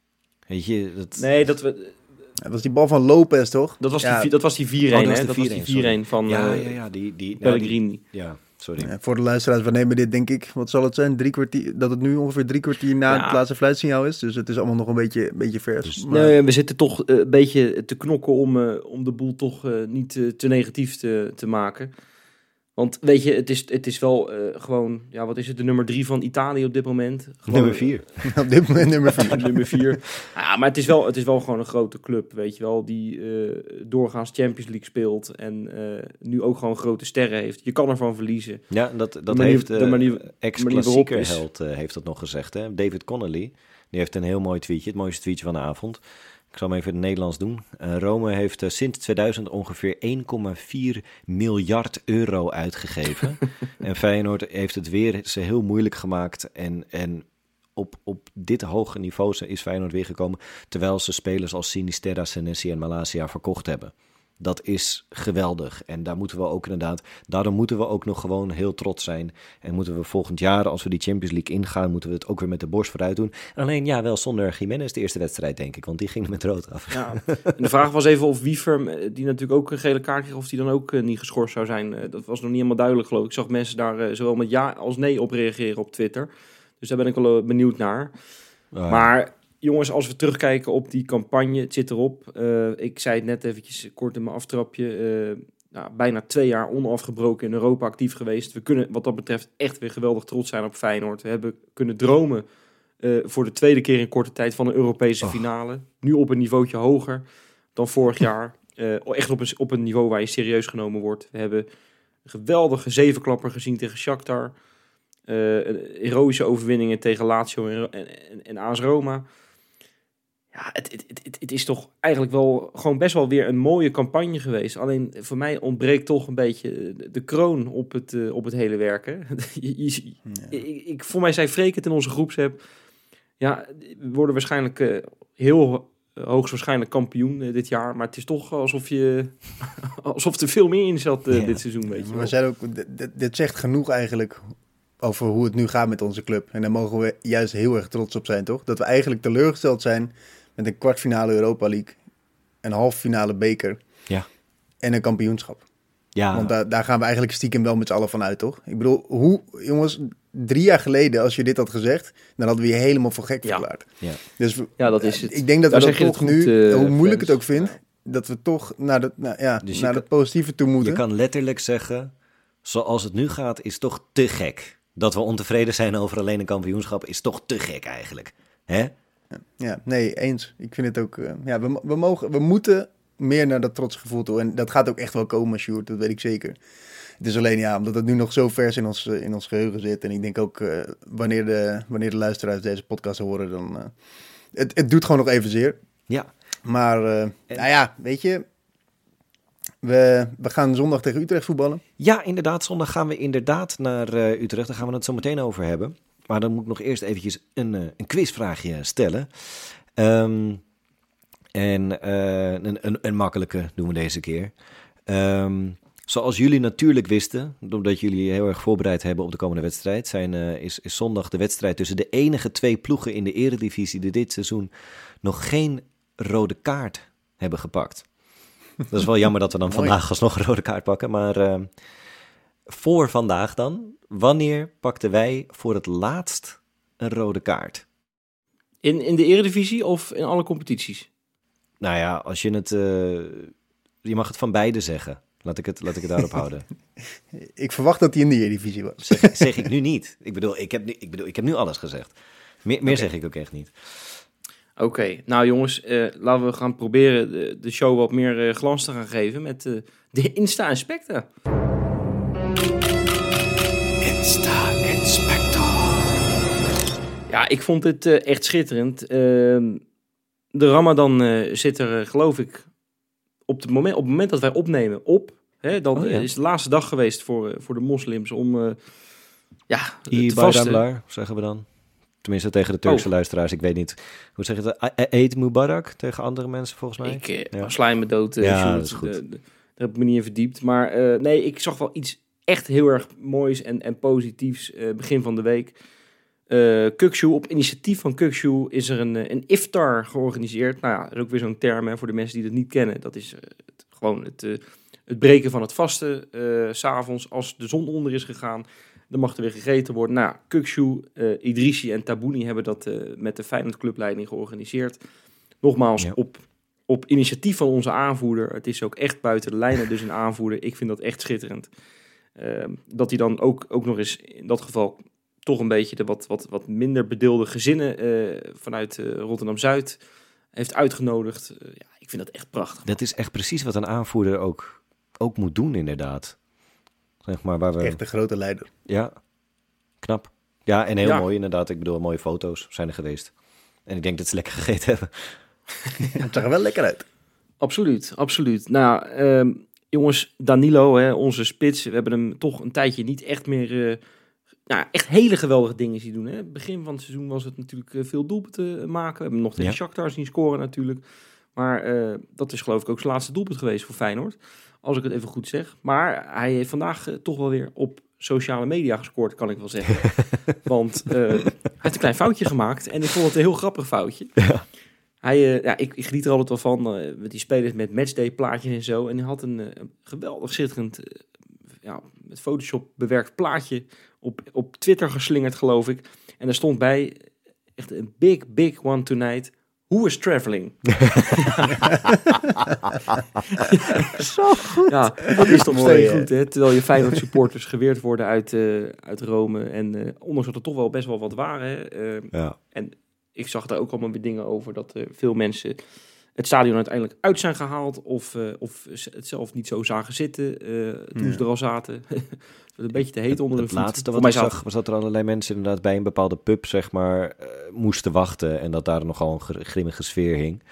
Weet je, dat... Nee, dat, we, Dat was die bal van Lopez, toch? dat was Ja. die, dat was die 4-1, Oh, dat was hè? Dat was 4-1, die 4-1 sorry. van ja, eh, ja, ja, die... die Pellegrini. Ja, sorry. Ja, voor de luisteraars, we nemen dit denk ik, wat zal het zijn? Drie kwartier, dat het nu ongeveer drie kwartier na Ja. het laatste fluitsignaal is. Dus het is allemaal nog een beetje, een beetje vers. Dus- Maar- Nee, we zitten toch eh, een beetje te knokken om, eh, om de boel toch eh, niet eh, te negatief te, te maken. Want weet je, het is, het is wel eh, gewoon, ja, wat is het, de nummer drie van Italië op dit moment? Gewoon, Nummer vier. [laughs] Op dit moment nummer vier. [laughs] nummer vier. Ja, maar het is, wel, het is wel gewoon een grote club, weet je wel, die eh, doorgaans Champions League speelt en eh, nu ook gewoon grote sterren heeft. Je kan ervan verliezen. Ja, dat, dat manier- heeft de manier- ex-klassieker held heeft dat nog gezegd. Hè? David Connolly, die heeft een heel mooi tweetje, het mooiste tweetje van de avond. Ik zal hem even in het Nederlands doen. Eh, Rome heeft eh, sinds 2000 ongeveer 1,4 miljard euro uitgegeven. [laughs] en Feyenoord heeft het weer ze heel moeilijk gemaakt. En, en op, op dit hoge niveau is Feyenoord weer gekomen. Terwijl ze spelers als Sinisterra, Senesi en Malasia verkocht hebben. Dat is geweldig. En daar moeten we ook inderdaad. Daarom moeten we ook nog gewoon heel trots zijn. En moeten we volgend jaar, als we die Champions League ingaan, moeten we het ook weer met de borst vooruit doen. Alleen ja, wel zonder Jiménez de eerste wedstrijd, denk ik. Want die ging met rood af. Ja. En de vraag was even of Wiever, eh, die natuurlijk ook een gele kaart kreeg, of die dan ook eh, niet geschorst zou zijn. Eh, dat was nog niet helemaal duidelijk, geloof ik. Ik zag mensen daar zowel met ja als nee op reageren op Twitter. Dus daar ben ik wel benieuwd naar. Ah, Maar jongens, als we terugkijken op die campagne, het zit erop. Eh, ik zei het net eventjes kort in mijn aftrapje. eh, nou, bijna twee jaar onafgebroken in Europa actief geweest. We kunnen wat dat betreft echt weer geweldig trots zijn op Feyenoord. We hebben kunnen dromen eh, voor de tweede keer in korte tijd van een Europese Och. finale. Nu op een niveautje hoger dan vorig jaar. Eh, echt op een, op een niveau waar je serieus genomen wordt. We hebben een geweldige zevenklapper gezien tegen Shakhtar. Heroïsche overwinningen tegen Lazio en, en, en AS Roma. Ja, het, het, het, het is toch eigenlijk wel gewoon best wel weer een mooie campagne geweest. Alleen voor mij ontbreekt toch een beetje de, de kroon op het, eh, op het hele werken. [laughs] je, je- ik, ik, voor mij zei Freek het in onze groepsapp. Ja, we worden waarschijnlijk eh, heel eh, hoogstwaarschijnlijk kampioen eh, dit jaar. Maar het is toch alsof, je, [laughs] alsof er veel meer in zat eh, Ja. dit seizoen. Weet je We wel. zijn ook, dit zegt genoeg eigenlijk over hoe het nu gaat met onze club. En daar mogen we juist heel erg trots op zijn, toch? Dat we eigenlijk teleurgesteld zijn met een kwartfinale Europa League, een halve finale beker Ja. en een kampioenschap. ja, Want daar, daar gaan we eigenlijk stiekem wel met z'n allen van uit, toch? Ik bedoel, hoe, jongens, drie jaar geleden, als je dit had gezegd, dan hadden we je helemaal voor gek Ja. verklaard. Ja. Dus Ja, dat is het. ik denk dat Daar we dat je toch goed, nu, eh, hoe moeilijk het ook vindt, dat we toch naar, de, nou, ja, Dus je naar kan- het positieve toe je moeten. kan letterlijk zeggen, zoals het nu gaat, is toch te gek. Dat we ontevreden zijn over alleen een kampioenschap is toch te gek eigenlijk. Hè? Ja, nee, eens. Ik vind het ook. eh, ja, we, we, mogen, we moeten meer naar dat trotse gevoel toe. En dat gaat ook echt wel komen, Sjoerd, dat weet ik zeker. Het is alleen ja, omdat het nu nog zo vers in ons, eh, in ons geheugen zit. En ik denk ook eh, wanneer, de, wanneer de luisteraars deze podcast horen, dan. eh, het, het doet gewoon nog even zeer. Ja. Maar, nou ja, weet je. We, we gaan zondag tegen Utrecht voetballen. Ja, inderdaad. Zondag gaan we inderdaad naar Utrecht. Daar gaan we het zo meteen over hebben. Maar dan moet ik nog eerst eventjes een, eh, een quizvraagje stellen. Ehm, en eh, een, een, een makkelijke doen we deze keer. Ehm, zoals jullie natuurlijk wisten, omdat jullie heel erg voorbereid hebben op de komende wedstrijd, zijn, eh, is, is zondag de wedstrijd tussen de enige twee ploegen in de eredivisie die dit seizoen nog geen rode kaart hebben gepakt. Dat is wel jammer dat we dan [laughs] vandaag alsnog een rode kaart pakken, maar ehm, voor vandaag dan, wanneer pakten wij voor het laatst een rode kaart? In, in de eredivisie of in alle competities? Nou ja, als je het. eh, je mag het van beide zeggen. Laat ik het, laat ik het daarop houden. [laughs] Ik verwacht dat hij in de Eredivisie was. Zeg, zeg ik nu niet. Ik bedoel, ik heb nu, ik bedoel, ik heb nu alles gezegd. Meer, meer zeg ik ook echt niet. Oké, nou jongens, eh, laten we gaan proberen de, de show wat meer eh, glans te gaan geven met de Insta Inspector. Ja, ik vond het eh, echt schitterend. Ehm, de Ramadan eh, zit er, eh, geloof ik, op het, moment, op het moment dat wij opnemen op. Hè, dan Oh, ja. is de laatste dag geweest voor, voor de moslims om eh, ja, te vasten. Zeggen we dan. Tenminste tegen de Turkse Oh. luisteraars. Ik weet niet. Hoe zeg je het? E- Eid Mubarak tegen andere mensen volgens mij. Ik Ja. me dood. Ja, dat is goed. Daar heb ik me niet in verdiept. Maar eh, nee, ik zag wel iets echt heel erg moois en, en positiefs eh, begin van de week. Eh Kukshu, op initiatief van Kukshu is er een, eh, een iftar georganiseerd. Nou ja, dat is ook weer zo'n term hè, voor de mensen die dat niet kennen. Dat is het, gewoon het, het breken van het vasten. s S'avonds, als de zon onder is gegaan, dan mag er weer gegeten worden. Nou, Kukshu, Idrissi en Tabouni hebben dat met de Feyenoord clubleiding georganiseerd. Nogmaals, Ja. op, op initiatief van onze aanvoerder. Het is ook echt buiten de lijnen, dus een aanvoerder. Ik vind dat echt schitterend. Ehm, dat hij dan ook, ook nog eens in dat geval toch een beetje de wat, wat, wat minder bedeelde gezinnen eh, vanuit eh, Rotterdam-Zuid heeft uitgenodigd. Eh, ja, ik vind dat echt prachtig. Dat is echt precies wat een aanvoerder ook, ook moet doen, inderdaad. Zeg maar waar we. Echt een grote leider. Ja, knap. Ja, en heel Ja. mooi inderdaad. Ik bedoel, mooie foto's zijn er geweest. En ik denk dat ze lekker gegeten hebben. [laughs] Het zag er wel lekker uit. Absoluut, absoluut. Nou, ehm, jongens, Danilo, hè, onze spits, we hebben hem toch een tijdje niet echt meer... eh, nou, echt hele geweldige dingen zien doen. Hè. Begin van het seizoen was het natuurlijk eh, veel doelpunten maken. We hebben hem nog tegen Ja. Shakhtar zien scoren natuurlijk. Maar eh, dat is geloof ik ook zijn laatste doelpunt geweest voor Feyenoord. Als ik het even goed zeg. Maar hij heeft vandaag toch wel weer op sociale media gescoord, kan ik wel zeggen. [laughs] Want hij heeft een klein foutje gemaakt. En ik vond het een heel grappig foutje. Hij, eh, ja, ik, ik geniet er altijd wel van. eh, met die spelers met matchday plaatjes en zo. En hij had een, eh, geweldig schitterend, eh, ja, met Photoshop bewerkt plaatje op, op Twitter geslingerd, geloof ik. En daar stond bij, echt een big, big one tonight. Who is traveling? [laughs] Zo goed. Ja, dat is toch Mooi, goed, hè? Terwijl je Feyenoord supporters geweerd worden uit, eh, uit Rome. En eh, ondanks dat er toch wel best wel wat waren, hè, eh, Ja, ik zag daar ook allemaal weer dingen over dat eh, veel mensen het stadion uiteindelijk uit zijn gehaald of, eh, of het zelf niet zo zagen zitten eh, toen Ja. ze er al zaten. [laughs] Het een beetje te heet onder de het voet. laatste wat mij ik zag was dat er allerlei mensen inderdaad bij een bepaalde pub zeg maar eh, moesten wachten en dat daar nogal een gr- grimmige sfeer hing.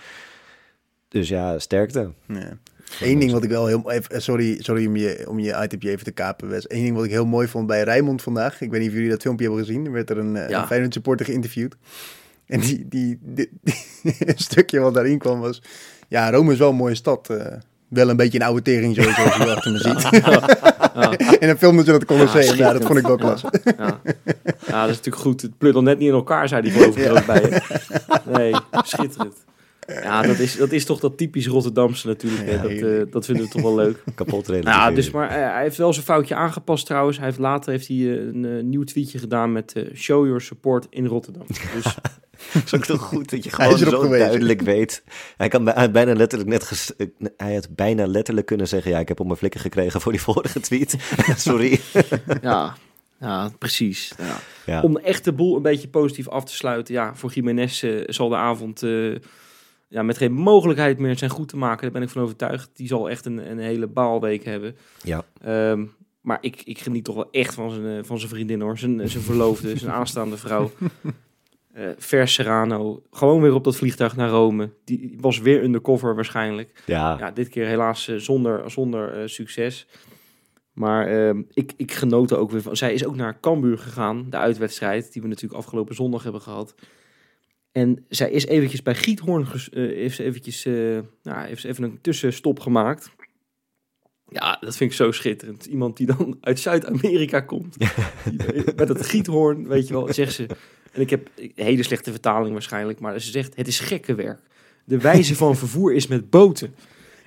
Dus ja, sterkte. Ja. Eén ding wat ik wel heel... Even, sorry, sorry om je, om je itempje even te kapen, Wes. Eén ding wat ik heel mooi vond bij Rijmond vandaag. Ik weet niet of jullie dat filmpje hebben gezien. Er werd er een, Ja. een Feyenoord supporter geïnterviewd. En die, die, die, die- [laughs] een stukje wat daarin kwam was... Ja, Rome is wel een mooie stad. eh, wel een beetje een oude tering zo, zoals je achter me ziet. en dan filmden ze dat Colosseum. Ja, dat vond ik wel klasse. Ja. ja, dat is natuurlijk goed. Het pluddelt net niet in elkaar, zei die ook bij. Nee, schitterend. Ja, dat is, dat is toch dat typisch Rotterdamse natuurlijk. hè. Ja, dat, eh, dat vinden we toch wel leuk. [laughs] Kapot Nou, relativeren. ja, dus maar eh, hij heeft wel zijn foutje aangepast trouwens. Hij heeft later heeft hij een eh, nieuw tweetje gedaan met eh, show your support in Rotterdam. Dus [laughs] Het [laughs] is ook toch goed dat je gewoon zo duidelijk weet. Hij, kan, hij, had bijna letterlijk net ges- hij had bijna letterlijk kunnen zeggen... ja, ik heb op mijn flikken gekregen voor die vorige tweet. [laughs] Sorry. ja, ja precies. Ja. Ja. Om echt de boel een beetje positief af te sluiten. Ja, voor Jiménez eh, zal de avond eh, ja, met geen mogelijkheid meer zijn goed te maken. Daar ben ik van overtuigd. Die zal echt een, een hele baalweek hebben. Ja. Ehm, maar ik, ik geniet toch wel echt van zijn, eh, van zijn vriendin hoor. Zijn, zijn verloofde, zijn aanstaande vrouw. [laughs] Eh Vers Serrano. Gewoon weer op dat vliegtuig naar Rome. Die was weer undercover waarschijnlijk. Ja, Ja, dit keer helaas eh, zonder, zonder eh, succes. Maar ehm, ik, ik genoot er ook weer van. Zij is ook naar Cambuur gegaan, de uitwedstrijd, die we natuurlijk afgelopen zondag hebben gehad. En zij is eventjes bij Giethoorn, eh, heeft ze eventjes, nou, heeft ze even een tussenstop gemaakt. Ja, dat vind ik zo schitterend. Iemand die dan uit Zuid-Amerika komt. [laughs] Met het giethoorn, weet je wel, zegt ze. En ik heb een hele slechte vertaling waarschijnlijk, maar ze zegt: Het is gekke werk. De wijze van [laughs] vervoer is met boten.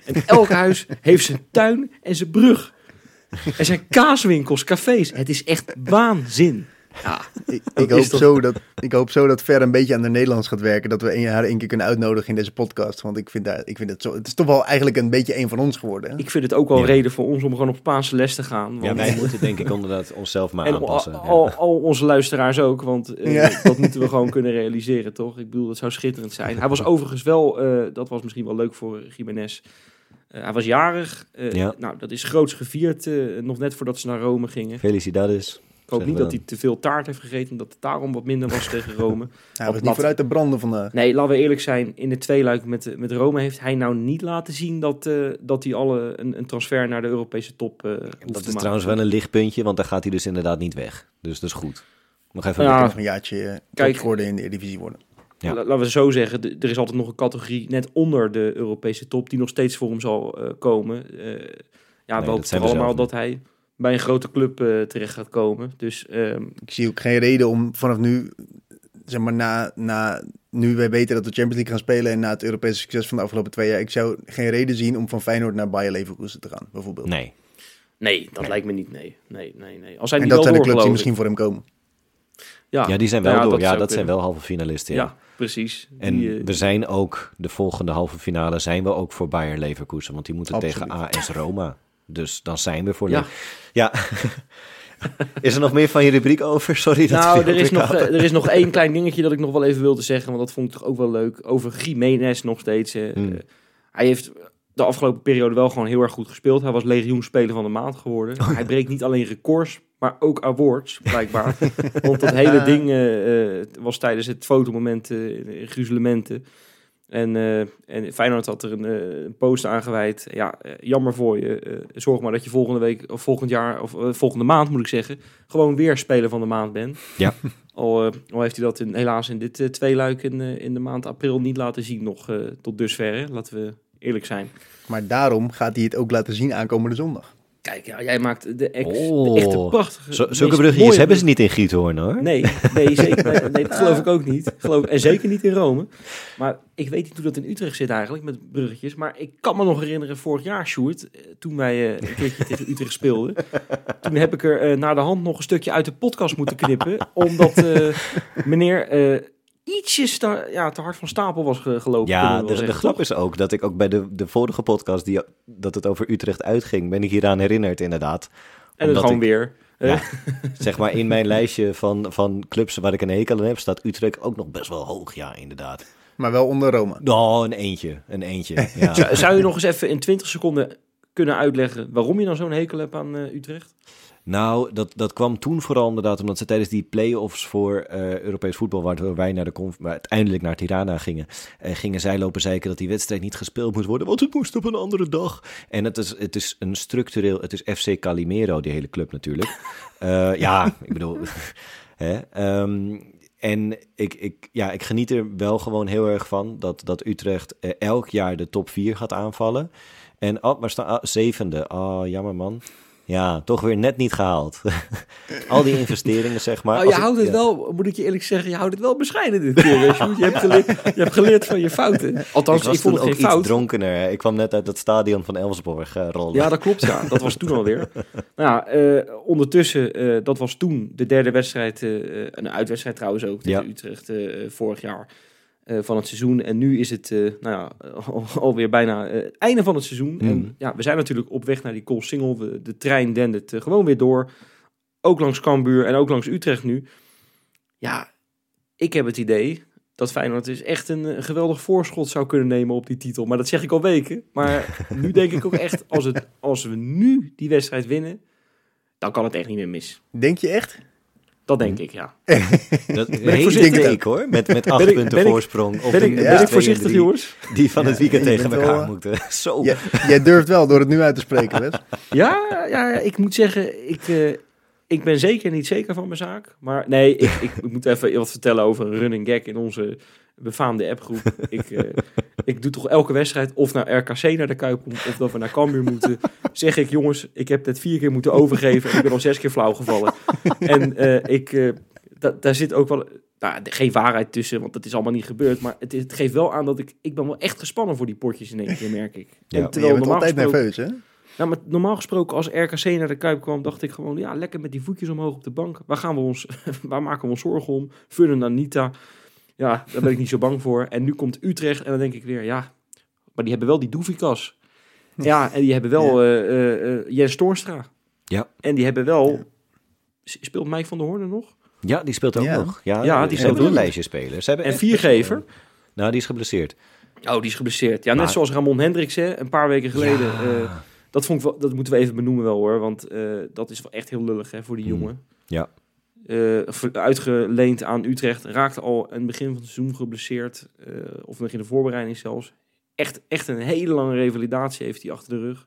En elk huis heeft zijn tuin en zijn brug. Er zijn kaaswinkels, cafés. Het is echt waanzin. Ja, Ik, hoop toch- zo dat, ik hoop zo dat Ver een beetje aan de Nederlands gaat werken. Dat we een, haar één keer kunnen uitnodigen in deze podcast. Want ik vind, daar, ik vind het zo... Het is toch wel eigenlijk een beetje een van ons geworden. Hè? ik vind het ook wel Ja. reden voor ons om gewoon op Spaanse les te gaan. ja Want- wij moeten denk ik inderdaad onszelf maar en aanpassen. al, Ja. al, al onze luisteraars ook, want eh, Ja. dat moeten we gewoon kunnen realiseren, toch? Ik bedoel, dat zou schitterend zijn. Hij was [laughs] overigens wel, eh, dat was misschien wel leuk voor Jiménez. Eh, hij was jarig. Ja. Nou, dat is groots gevierd, nog net voordat ze naar Rome gingen. Felicidades. Hoop Zeggen niet dat hij te veel taart heeft gegeten, dat het daarom wat minder was [laughs] tegen Rome. Hij was niet vooruit te branden vandaag. Nee, laten we eerlijk zijn. In de tweeluik met, met Rome heeft hij nou niet laten zien dat, eh, dat hij alle een, een transfer naar de Europese top eh te Dat is trouwens wel een lichtpuntje, want dan gaat hij dus inderdaad niet weg. Dus dat is goed. Nog even. Nog een jaartje eh, Kijk. topscorer in de Eredivisie worden. Ja. La- Laten we zo zeggen, er is altijd nog een categorie net onder de Europese top die nog steeds voor hem zal eh, komen. Eh, ja, we hopen allemaal dat hij bij een grote club eh, terecht gaat komen. Dus ehm, Ik zie ook geen reden om vanaf nu, zeg maar, na, na nu wij weten dat we Champions League gaan spelen en na het Europese succes van de afgelopen twee jaar, ik zou geen reden zien om van Feyenoord naar Bayer Leverkusen te gaan, bijvoorbeeld. Nee. nee, dat lijkt me niet. Nee, nee, nee. nee. Als hij En niet dat wel zijn de clubs die misschien voor hem komen. Ja, Ja, die zijn wel ja, door. dat ja, dat zijn wel halve finalisten. Ja, Ja. precies. En Die, eh, we zijn ook, de volgende halve finale zijn we ook voor Bayer Leverkusen. Want die moeten tegen. AS Roma. Dus dan zijn we voor... Ja. Ja. [laughs] is er nog meer van je rubriek over? Sorry dat nou, we er is, nog, eh, er is nog één klein dingetje dat ik nog wel even wilde zeggen. Want dat vond ik toch ook wel leuk. Over Jiménez nog steeds. eh, Hmm. eh, hij heeft de afgelopen periode wel gewoon heel erg goed gespeeld. Hij was legioenspeler van de maand geworden. Oh, Hij breekt niet alleen records, maar ook awards, blijkbaar. [laughs] Want dat hele ding eh, eh, was tijdens het fotomoment eh, in. En, eh, en Feyenoord had er een, eh, een post aangeweid. Ja, eh, jammer voor je. Eh, zorg maar dat je volgende week, of volgend jaar, of volgende maand moet ik zeggen, gewoon weer speler van de maand bent. Ja. [laughs] Al, eh, al heeft hij dat in, helaas in dit eh, tweeluik in, in de maand april niet laten zien nog eh, tot dusver. Hè? Laten we eerlijk zijn. Maar daarom gaat hij het ook laten zien aankomende zondag. Kijk, ja, jij maakt de, ex, Oh. de echte prachtige... Zulke bruggetjes mooie hebben ze niet in Giethoorn hoor. Nee, nee, [laughs] zeker, nee, dat geloof ik ook niet. Geloof, en zeker niet in Rome. Maar ik weet niet hoe dat in Utrecht zit eigenlijk, met bruggetjes. Maar ik kan me nog herinneren, vorig jaar, Sjoerd, eh, toen wij eh, een keertje tegen Utrecht speelden. Toen heb ik er eh, naar de hand nog een stukje uit de podcast moeten knippen. Omdat meneer ietsjes te, ja, te hard van stapel was ge- gelopen. Ja, de, de grap is ook dat ik ook bij de, de vorige podcast, die, dat het over Utrecht uitging, ben ik hieraan herinnerd inderdaad. En dan gewoon ik- weer. Ja, [laughs] zeg maar in mijn lijstje van, van clubs waar ik een hekel aan heb, staat Utrecht ook nog best wel hoog. Ja, inderdaad. Maar wel onder Roma. Oh, een eentje. Een eentje. [laughs] Ja. Zou, zou je nog eens even in 20 seconden kunnen uitleggen waarom je dan zo'n hekel hebt aan eh, Utrecht? Nou, dat, dat kwam toen vooral inderdaad omdat ze tijdens die play-offs voor eh, Europees voetbal, waardoor wij naar de waar uiteindelijk naar Tirana gingen, eh, gingen zij lopen zeiken dat die wedstrijd niet gespeeld moest worden, want het moest op een andere dag. En het is, het is een structureel, het is FC Calimero, die hele club natuurlijk. [laughs] Eh, ja, ik bedoel, [laughs] hè, ehm, en ik, ik, ja, ik geniet er wel gewoon heel erg van dat, dat Utrecht elk jaar de top 4 gaat aanvallen. En oh, maar staan ah, zevende. Oh, jammer man. Ja, toch weer net niet gehaald. [laughs] Al die investeringen, zeg maar. Oh, je ik- houdt het ja. wel, moet ik je eerlijk zeggen, je houdt het wel bescheiden dit keer. Sjoerd. Je hebt, geleerd, je hebt geleerd van je fouten. [laughs] Althans, Ik ik, was vond toen het ook geen iets fout. dronkener. hè. Ik kwam net uit het stadion van Elfsborg eh, rollen. Ja, dat klopt. Ja. Dat was toen alweer. [laughs] Nou ja, eh, ondertussen, eh, dat was toen de derde wedstrijd, eh, een uitwedstrijd trouwens ook, tegen Ja. Utrecht eh, vorig jaar van het seizoen. En nu is het, eh, nou ja, [laughs] al- alweer bijna eh, het einde van het seizoen. Mm. En ja, we zijn natuurlijk op weg naar die Cool Single. We- de trein dendert eh, gewoon weer door. Ook langs Cambuur en ook langs Utrecht nu. Ja, ik heb het idee dat Feyenoord dus echt een, eh, geweldig voorschot zou kunnen nemen op die titel. Maar dat zeg ik al weken. Maar [laughs] nu denk ik ook echt, als, het, als we nu die wedstrijd winnen, dan kan het echt niet meer mis. Denk je echt? Dat denk ik, ja. [laughs] Dat ik hele voorzichtig? hoor. Met, met acht Ben ik- punten ben ik- voorsprong. Op Ben ik, ben ik voorzichtig, jongens? Die van het weekend tegen elkaar wel, moeten. [laughs] Zo. Jij, jij durft wel door het nu uit te spreken, Wes. [laughs] Ja, ja, ik moet zeggen, ik, eh, ik ben zeker niet zeker van mijn zaak. Maar nee, ik, ik, ik moet even wat vertellen over een running gag in onze befaamde appgroep. Ik, eh, [laughs] ik doe toch elke wedstrijd, of naar RKC naar de Kuip komt, of dat we naar Cambuur moeten. Zeg ik, jongens, ik heb het vier keer moeten overgeven en ik ben al zes keer flauw gevallen. [laughs] En eh, ik, da- daar zit ook wel... Nou, geen waarheid tussen, want dat is allemaal niet gebeurd. Maar het, geeft wel aan dat ik... Ik ben wel echt gespannen voor die potjes in één keer, merk ik. Ja. En je bent altijd gesproken- nerveus, hè? nou, maar normaal gesproken als RKC naar de Kuip kwam, dacht ik gewoon, ja, lekker met die voetjes omhoog op de bank. Waar, gaan we ons, [laughs] waar maken we ons zorgen om? Vullen Anita. Ja, daar ben ik niet zo bang voor. En nu komt Utrecht en dan denk ik weer, ja, maar die hebben wel die Doevikas. Ja, en die hebben wel eh eh, eh, Jens Toornstra. Ja. En die hebben wel... Speelt Mike van der Hoorn er nog? Ja, die speelt ook Ja. nog. Ja, Ja, die speelt hebben een ook. lijstje spelers. Ze hebben En viergever? Nou, die is geblesseerd. Oh, die is geblesseerd. Ja, net zoals Ramon Hendricks, hè, een paar weken geleden. Ja. eh, dat, vond ik wel, dat moeten we even benoemen wel, hoor. Want eh, dat is wel echt heel lullig hè, voor die Hmm. jongen. Ja. Eh, uitgeleend aan Utrecht. Raakte al in het begin van het seizoen geblesseerd. eh, of nog in de voorbereiding zelfs. Echt, echt een hele lange revalidatie heeft hij achter de rug.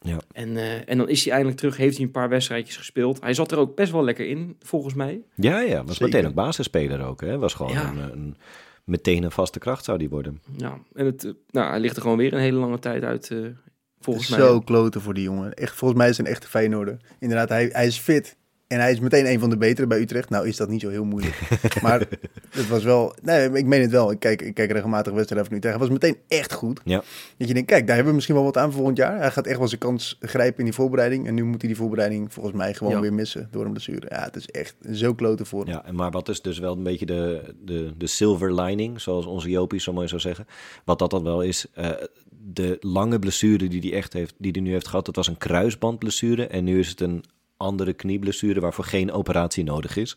Ja. En, eh, en dan is hij eindelijk terug. Heeft hij een paar wedstrijdjes gespeeld. Hij zat er ook best wel lekker in, volgens mij. Ja, ja, was Zeker. meteen ook basisspeler ook. Hè? Was gewoon Ja. een, een, meteen een vaste kracht zou die worden. Ja, en het, nou, hij ligt er gewoon weer een hele lange tijd uit, eh, volgens mij. Zo kloten voor die jongen. Echt, volgens mij is hij een echte Feyenoorder. Inderdaad, hij, hij is fit. En hij is meteen een van de betere bij Utrecht. Nou is dat niet zo heel moeilijk. [laughs] maar het was wel... Nee, ik meen het wel. Ik kijk, ik kijk regelmatig wedstrijden van Utrecht. Hij was meteen echt goed. Ja. Dat je denkt, kijk, daar hebben we misschien wel wat aan voor volgend jaar. Hij gaat echt wel zijn kans grijpen in die voorbereiding. En nu moet hij die voorbereiding volgens mij gewoon Ja. weer missen door een blessure. Ja, het is echt zo kloten voor hem. Ja, en maar wat is dus wel een beetje de, de, de silver lining, zoals onze Jopie zo mooi zou zeggen. Wat dat dan wel is, eh, de lange blessure die hij echt heeft, die hij nu heeft gehad, dat was een kruisbandblessure. En nu is het een andere knieblessure waarvoor geen operatie nodig is.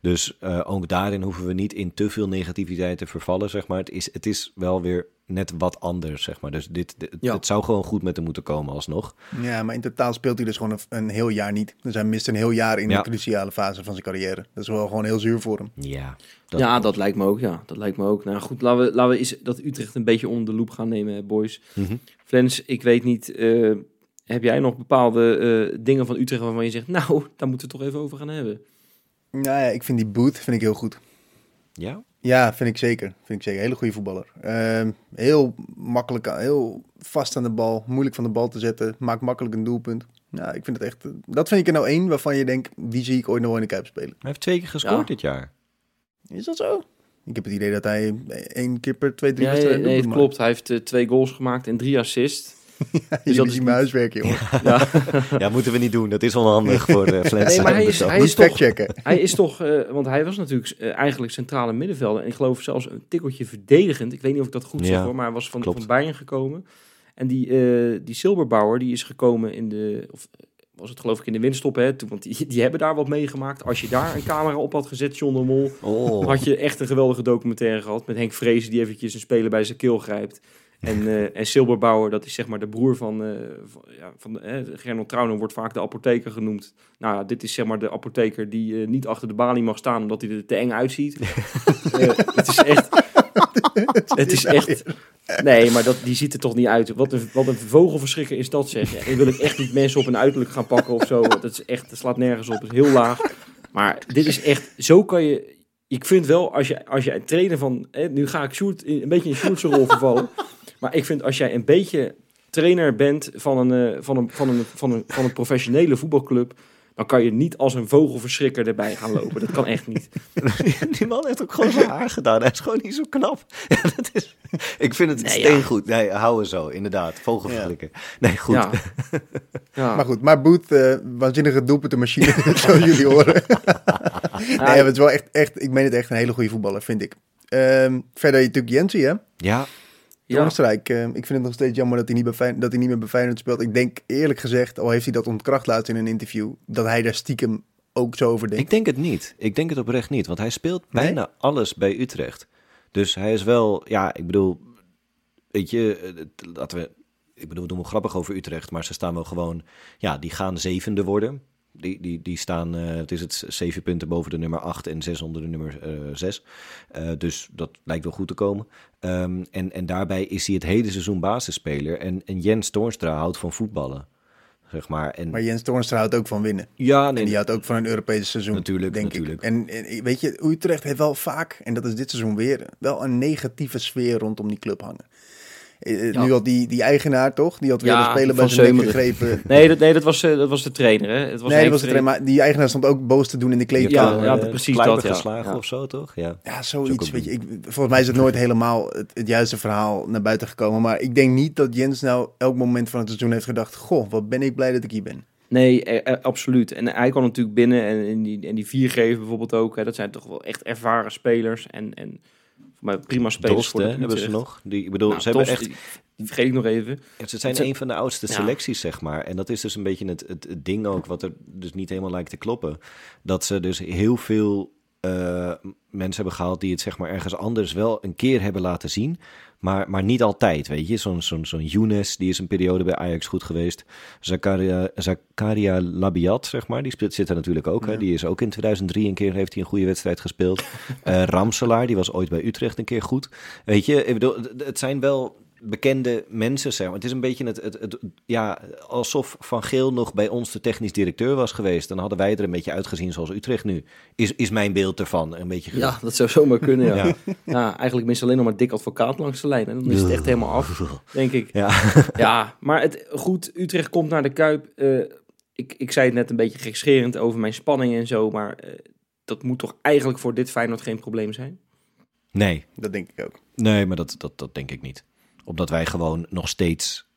Dus eh, ook daarin hoeven we niet in te veel negativiteit te vervallen, zeg maar. Het is, het is wel weer net wat anders, zeg maar. Dus dit, dit- Ja. het zou gewoon goed met hem moeten komen alsnog. Ja, maar in totaal speelt hij dus gewoon een, een heel jaar niet. Dus hij mist een heel jaar in Ja. de cruciale fase van zijn carrière. Dat is wel gewoon heel zuur voor hem. Ja, ja, dat lijkt me ook. Ja, dat lijkt me ook. Nou goed, laten we, laten we eens dat Utrecht een beetje onder de loep gaan nemen, boys. Mhm. Flens, ik weet niet, eh, heb jij nog bepaalde eh, dingen van Utrecht waarvan je zegt, nou, daar moeten we het toch even over gaan hebben? Nou ja, ik vind die Boot vind ik heel goed. Ja? Ja, vind ik zeker. Vind ik zeker. Hele goede voetballer. Ehm, heel makkelijk, heel vast aan de bal. Moeilijk van de bal te zetten. Maakt makkelijk een doelpunt. Ja, ik vind het echt... eh, Dat vind ik er nou één waarvan je denkt, die zie ik ooit nog wel in de Kuip spelen. Hij heeft twee keer gescoord Ja. dit jaar. Is dat zo? Ik heb het idee dat hij één keer per twee, drie nee, wedstrijden nee, het doelpunt klopt. Hij heeft eh, twee goals gemaakt en drie assists. Maakt. Dus dat is mijn huiswerk, jongen. Ja. [laughs] Ja, moeten we niet doen. Dat is onhandig voor de Flens. Nee, maar hij is- hij is toch-. [laughs] Hij is toch, eh, want hij was natuurlijk eh, eigenlijk centrale middenvelder. En ik geloof zelfs een tikkeltje verdedigend. Ik weet niet of ik dat goed zeg Ja, hoor, maar hij was van, klopt. van Bayern gekomen. En die, eh die Silberbauer, die is gekomen in de, of eh, was het geloof ik in de winststop, hè? Toen, want die, die hebben daar wat meegemaakt. Als je daar een camera op had gezet, John de Mol, Oh. had je echt een geweldige documentaire gehad. Met Henk Vrezen die eventjes een speler bij zijn keel grijpt. En, [laughs] eh en Silberbauer, dat is zeg maar de broer van, eh van, ja, van eh, Gernot Trauner wordt vaak de apotheker genoemd. Nou, ja, dit is zeg maar de apotheker die niet achter de balie mag staan omdat hij er te eng uitziet. [laughs] Het is echt... het is echt... Nee, maar dat, die ziet er toch niet uit. Wat een, wat een vogelverschrikker is dat zeg. En wil ik echt niet mensen op een uiterlijk gaan pakken of zo. Dat is echt, dat slaat nergens op. Dat is heel laag. Maar dit is echt, zo kan je... Ik vind wel, als je, als je trainer van... Hè, nu ga ik Sjoerd, een beetje in Sjoerdse rol vervallen. Maar ik vind als jij een beetje trainer bent van een, eh, van een, van een, van een, van een professionele voetbalclub... dan kan je niet als een vogelverschrikker erbij gaan lopen. Dat kan echt niet. [laughs] Die man heeft ook gewoon zijn haar gedaan. Hij is gewoon niet zo knap. [laughs] Ja, dat is, ik vind het Nee, steengoed. Nee, hou er zo, inderdaad. Vogelverschrikker. Nee, goed. Ja. [laughs] ja. Maar goed, maar Boet, eh waanzinnige doelpuntenmachine, zoals jullie horen. nee, maar het is wel echt, echt, ik meen het echt een hele goede voetballer, vind ik. Ehm, verder natuurlijk Jensie, hè? Ja, ja. Eh, ik vind het nog steeds jammer dat hij, niet bij Fijn- dat hij niet meer bij Feyenoord speelt. Ik denk eerlijk gezegd, al heeft hij dat ontkracht laatst in een interview, dat hij daar stiekem ook zo over denkt. ik denk het niet. Ik denk het oprecht niet. Want hij speelt Nee? bijna alles bij Utrecht. Dus hij is wel, ja, ik bedoel, weet je, laten we, ik bedoel, we doen wel grappig over Utrecht, maar ze staan wel gewoon, ja, die gaan zevende worden. Die, die, die staan, eh, het is het zeven punten boven de nummer 8 en zes onder de nummer eh 6. dus dat lijkt wel goed te komen. Ehm, en, en daarbij is hij het hele seizoen basisspeler. En, en Jens Toornstra houdt van voetballen. Zeg maar. En, Maar Jens Toornstra houdt ook van winnen. ja, En nee, die houdt ook van een Europese seizoen. Natuurlijk, denk natuurlijk. ik. En, en weet je, Utrecht heeft wel vaak, en dat is dit seizoen weer, wel een negatieve sfeer rondom die club hangen. Eh, Ja. Nu had die, die eigenaar toch, die had weer Ja, een speler bij zijn nek gegrepen. [laughs] Nee, dat, nee dat, was, eh, dat was de trainer. Hè? Het was nee, dat was het, Vrezen. maar die eigenaar stond ook boos te doen in de kleedkamer. Ja, ja, eh, precies dat, ja. geslagen Ja. of zo, toch? Ja. Ja, zoiets. Weet je, ik, volgens mij is het nooit helemaal het, het juiste verhaal naar buiten gekomen. Maar ik denk niet dat Jens nou elk moment van het seizoen heeft gedacht... Goh, wat ben ik blij dat ik hier ben. Nee, eh, eh, absoluut. En hij kwam natuurlijk binnen en, en die, en die viergever bijvoorbeeld ook. Hè, dat zijn toch wel echt ervaren spelers. En, en mij prima spelers Dost, voor hè, de hebben ze nog. Die, ik bedoel, Nou, ze hebben echt... die, vergeet ik nog even. Ze zijn een van de oudste Ja. selecties, zeg maar. En dat is dus een beetje het, het, het ding ook, wat er dus niet helemaal lijkt te kloppen. Dat ze dus heel veel eh, mensen hebben gehaald die het zeg maar ergens anders wel een keer hebben laten zien. Maar, maar niet altijd, weet je. Zo'n zo'n zo'n Younes, die is een periode bij Ajax goed geweest. Zakaria, Zakaria Labiat, zeg maar, die zit er natuurlijk ook. Hè? Die is ook in 2003 een keer, heeft hij een goede wedstrijd gespeeld. [laughs] Eh Ramselaar, die was ooit bij Utrecht een keer goed. Weet je, ik bedoel, het zijn wel bekende mensen, zeg maar. Het is een beetje het, het, het, ja, alsof Van Geel nog bij ons de technisch directeur was geweest. Dan hadden wij er een beetje uitgezien zoals Utrecht nu. Is, is mijn beeld ervan, een beetje... Ja, dat zou zomaar kunnen, ja. Ja. [laughs] ja. eigenlijk mist alleen nog maar dik advocaat langs de lijn. En dan is het echt helemaal af, [laughs] denk ik. Ja. [laughs] Ja, maar het, goed, Utrecht komt naar de Kuip. Eh, ik, ik zei het net een beetje gekscherend over mijn spanning en zo, maar eh, dat moet toch eigenlijk voor dit Feyenoord geen probleem zijn? Nee, Dat denk ik ook. Nee, maar dat, dat, dat denk ik niet. Omdat wij gewoon nog steeds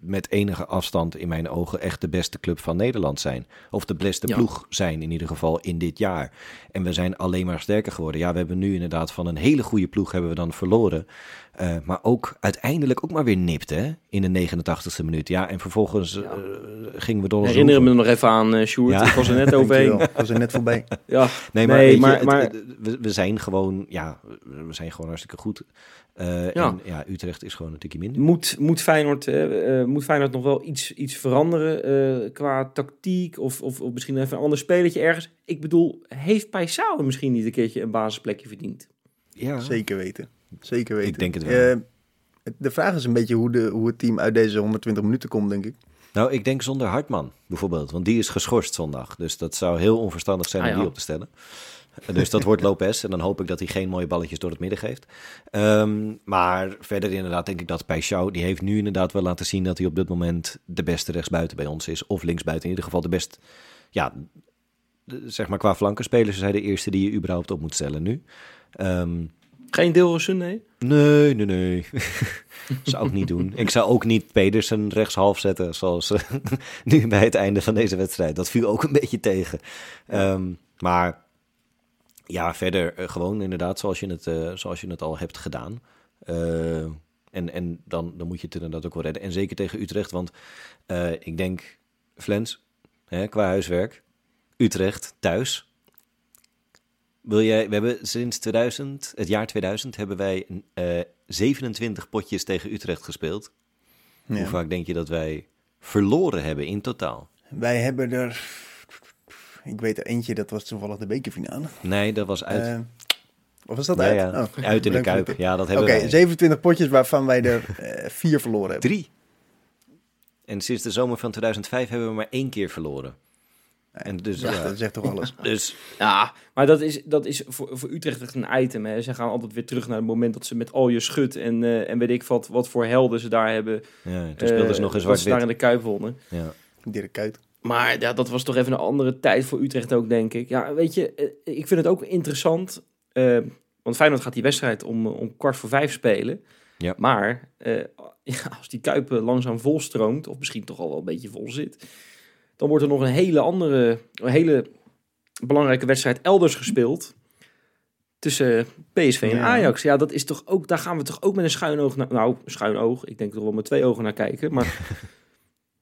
met enige afstand in mijn ogen echt de beste club van Nederland zijn. Of de beste Ja. ploeg zijn in ieder geval in dit jaar. En we zijn alleen maar sterker geworden. Ja, we hebben nu inderdaad van een hele goede ploeg hebben we dan verloren. Eh, maar ook uiteindelijk ook maar weer nipt hè, in de 89ste minuut. Ja, en vervolgens eh, gingen we door Herinner me nog even aan, eh Sjoerd. Ja. Ik was er net [laughs] overheen. Ik was er net voorbij. [laughs] Ja, Nee, maar, Nee, weet je, maar- het- maar- het- we, we zijn gewoon, ja, we zijn gewoon hartstikke goed. Eh, Ja. En ja, Utrecht is gewoon een tikje minder. moet, moet, Feyenoord, eh, eh, moet Feyenoord nog wel iets, iets veranderen eh, qua tactiek of, of, of misschien even een ander spelletje ergens? Ik bedoel, heeft Paisao misschien niet een keertje een basisplekje verdiend? Ja, Zeker weten. Zeker weten. Ik denk het wel. Eh, het- de vraag is een beetje hoe, de, hoe het team uit deze 120 minuten komt, denk ik. Nou, ik denk zonder Hartman bijvoorbeeld, want die is geschorst zondag. Dus dat zou heel onverstandig zijn Ah, om ja. die op te stellen. Dus dat wordt Lopez en dan hoop ik dat hij geen mooie balletjes door het midden geeft. Ehm, maar verder inderdaad denk ik dat Paixão, die heeft nu inderdaad wel laten zien dat hij op dit moment de beste rechtsbuiten bij ons is. Of linksbuiten, in ieder geval de best, ja, zeg maar qua flankenspelers is hij de eerste die je überhaupt op moet stellen nu. Ehm, Geen Dilrosun, nee? Nee, nee, nee. [laughs] zou ik niet doen. Ik zou ook niet Pedersen rechtshalf zetten, zoals eh, [laughs] nu bij het einde van deze wedstrijd. Dat viel ook een beetje tegen. Ehm, maar ja, verder eh, gewoon inderdaad zoals je het, eh, zoals je het al hebt gedaan. Eh, en en dan, dan moet je het inderdaad ook wel redden. En zeker tegen Utrecht, want ik denk, Flens, hè, qua huiswerk, Utrecht thuis. Wil jij, we hebben sinds 2000, het jaar 2000, hebben wij eh 27 potjes tegen Utrecht gespeeld. Ja. Hoe vaak denk je dat wij verloren hebben in totaal? Wij hebben er... Ik weet er eentje, dat was toevallig de bekerfinale. Nee, dat was uit, Eh, of was dat ja, uit? ja, Oh, uit in de Kuip. Ja, dat Oké, hebben wij. 27 potjes waarvan wij er eh, vier verloren hebben. Drie. En sinds de zomer van 2005 hebben we maar één keer verloren. En dus, Ja, ja, dat zegt toch alles. [laughs] dus Ja, maar dat is, dat is voor, voor Utrecht echt een item. Hè. Ze gaan altijd weer terug naar het moment dat ze met al je schut en, eh, en weet ik wat, wat voor helden ze daar hebben. ja, toen speelden ze nog in dat ze daar zwart-wit. in de Kuip wonnen. Ja. Dirk Kuyt. Maar ja, dat was toch even een andere tijd voor Utrecht ook, denk ik. Ja, weet je, eh, ik vind het ook interessant. eh, want Feyenoord gaat die wedstrijd om, om kwart voor vijf spelen. Ja. Maar eh, [laughs] ja, als die Kuip eh, langzaam volstroomt, of misschien toch al wel een beetje vol zit... dan wordt er nog een hele andere, een hele belangrijke wedstrijd elders gespeeld... tussen PSV en Ja. Ajax. Ja, dat is toch ook, daar gaan we toch ook met een schuin oog naar... Nou, schuin oog, ik denk toch wel met twee ogen naar kijken, maar... [laughs]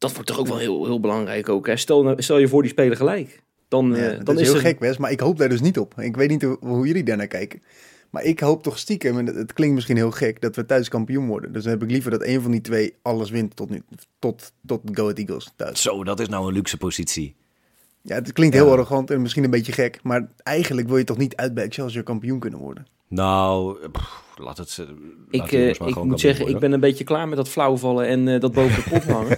Dat wordt toch ook wel heel, heel belangrijk ook. Hè? Stel, nou- stel je voor die spelen gelijk. Dan, Ja, eh, dat dan is is heel er, gek, Wes, maar ik hoop daar dus niet op. Ik weet niet hoe, hoe jullie daarnaar kijken. Maar ik hoop toch stiekem, en het, het klinkt misschien heel gek, dat we thuis kampioen worden. Dus dan heb ik liever dat een van die twee alles wint tot nu, tot, tot Go Ahead Eagles thuis. Zo, dat is nou een luxe positie. Ja, het klinkt Ja. heel arrogant en misschien een beetje gek, maar eigenlijk wil je toch niet uit bij Excelsior kampioen kunnen worden. Nou, pff, laat het... ze- laat ik, eh, ik moet zeggen, ik ben een beetje klaar met dat flauwvallen en eh, dat boven de kop [laughs] hangen.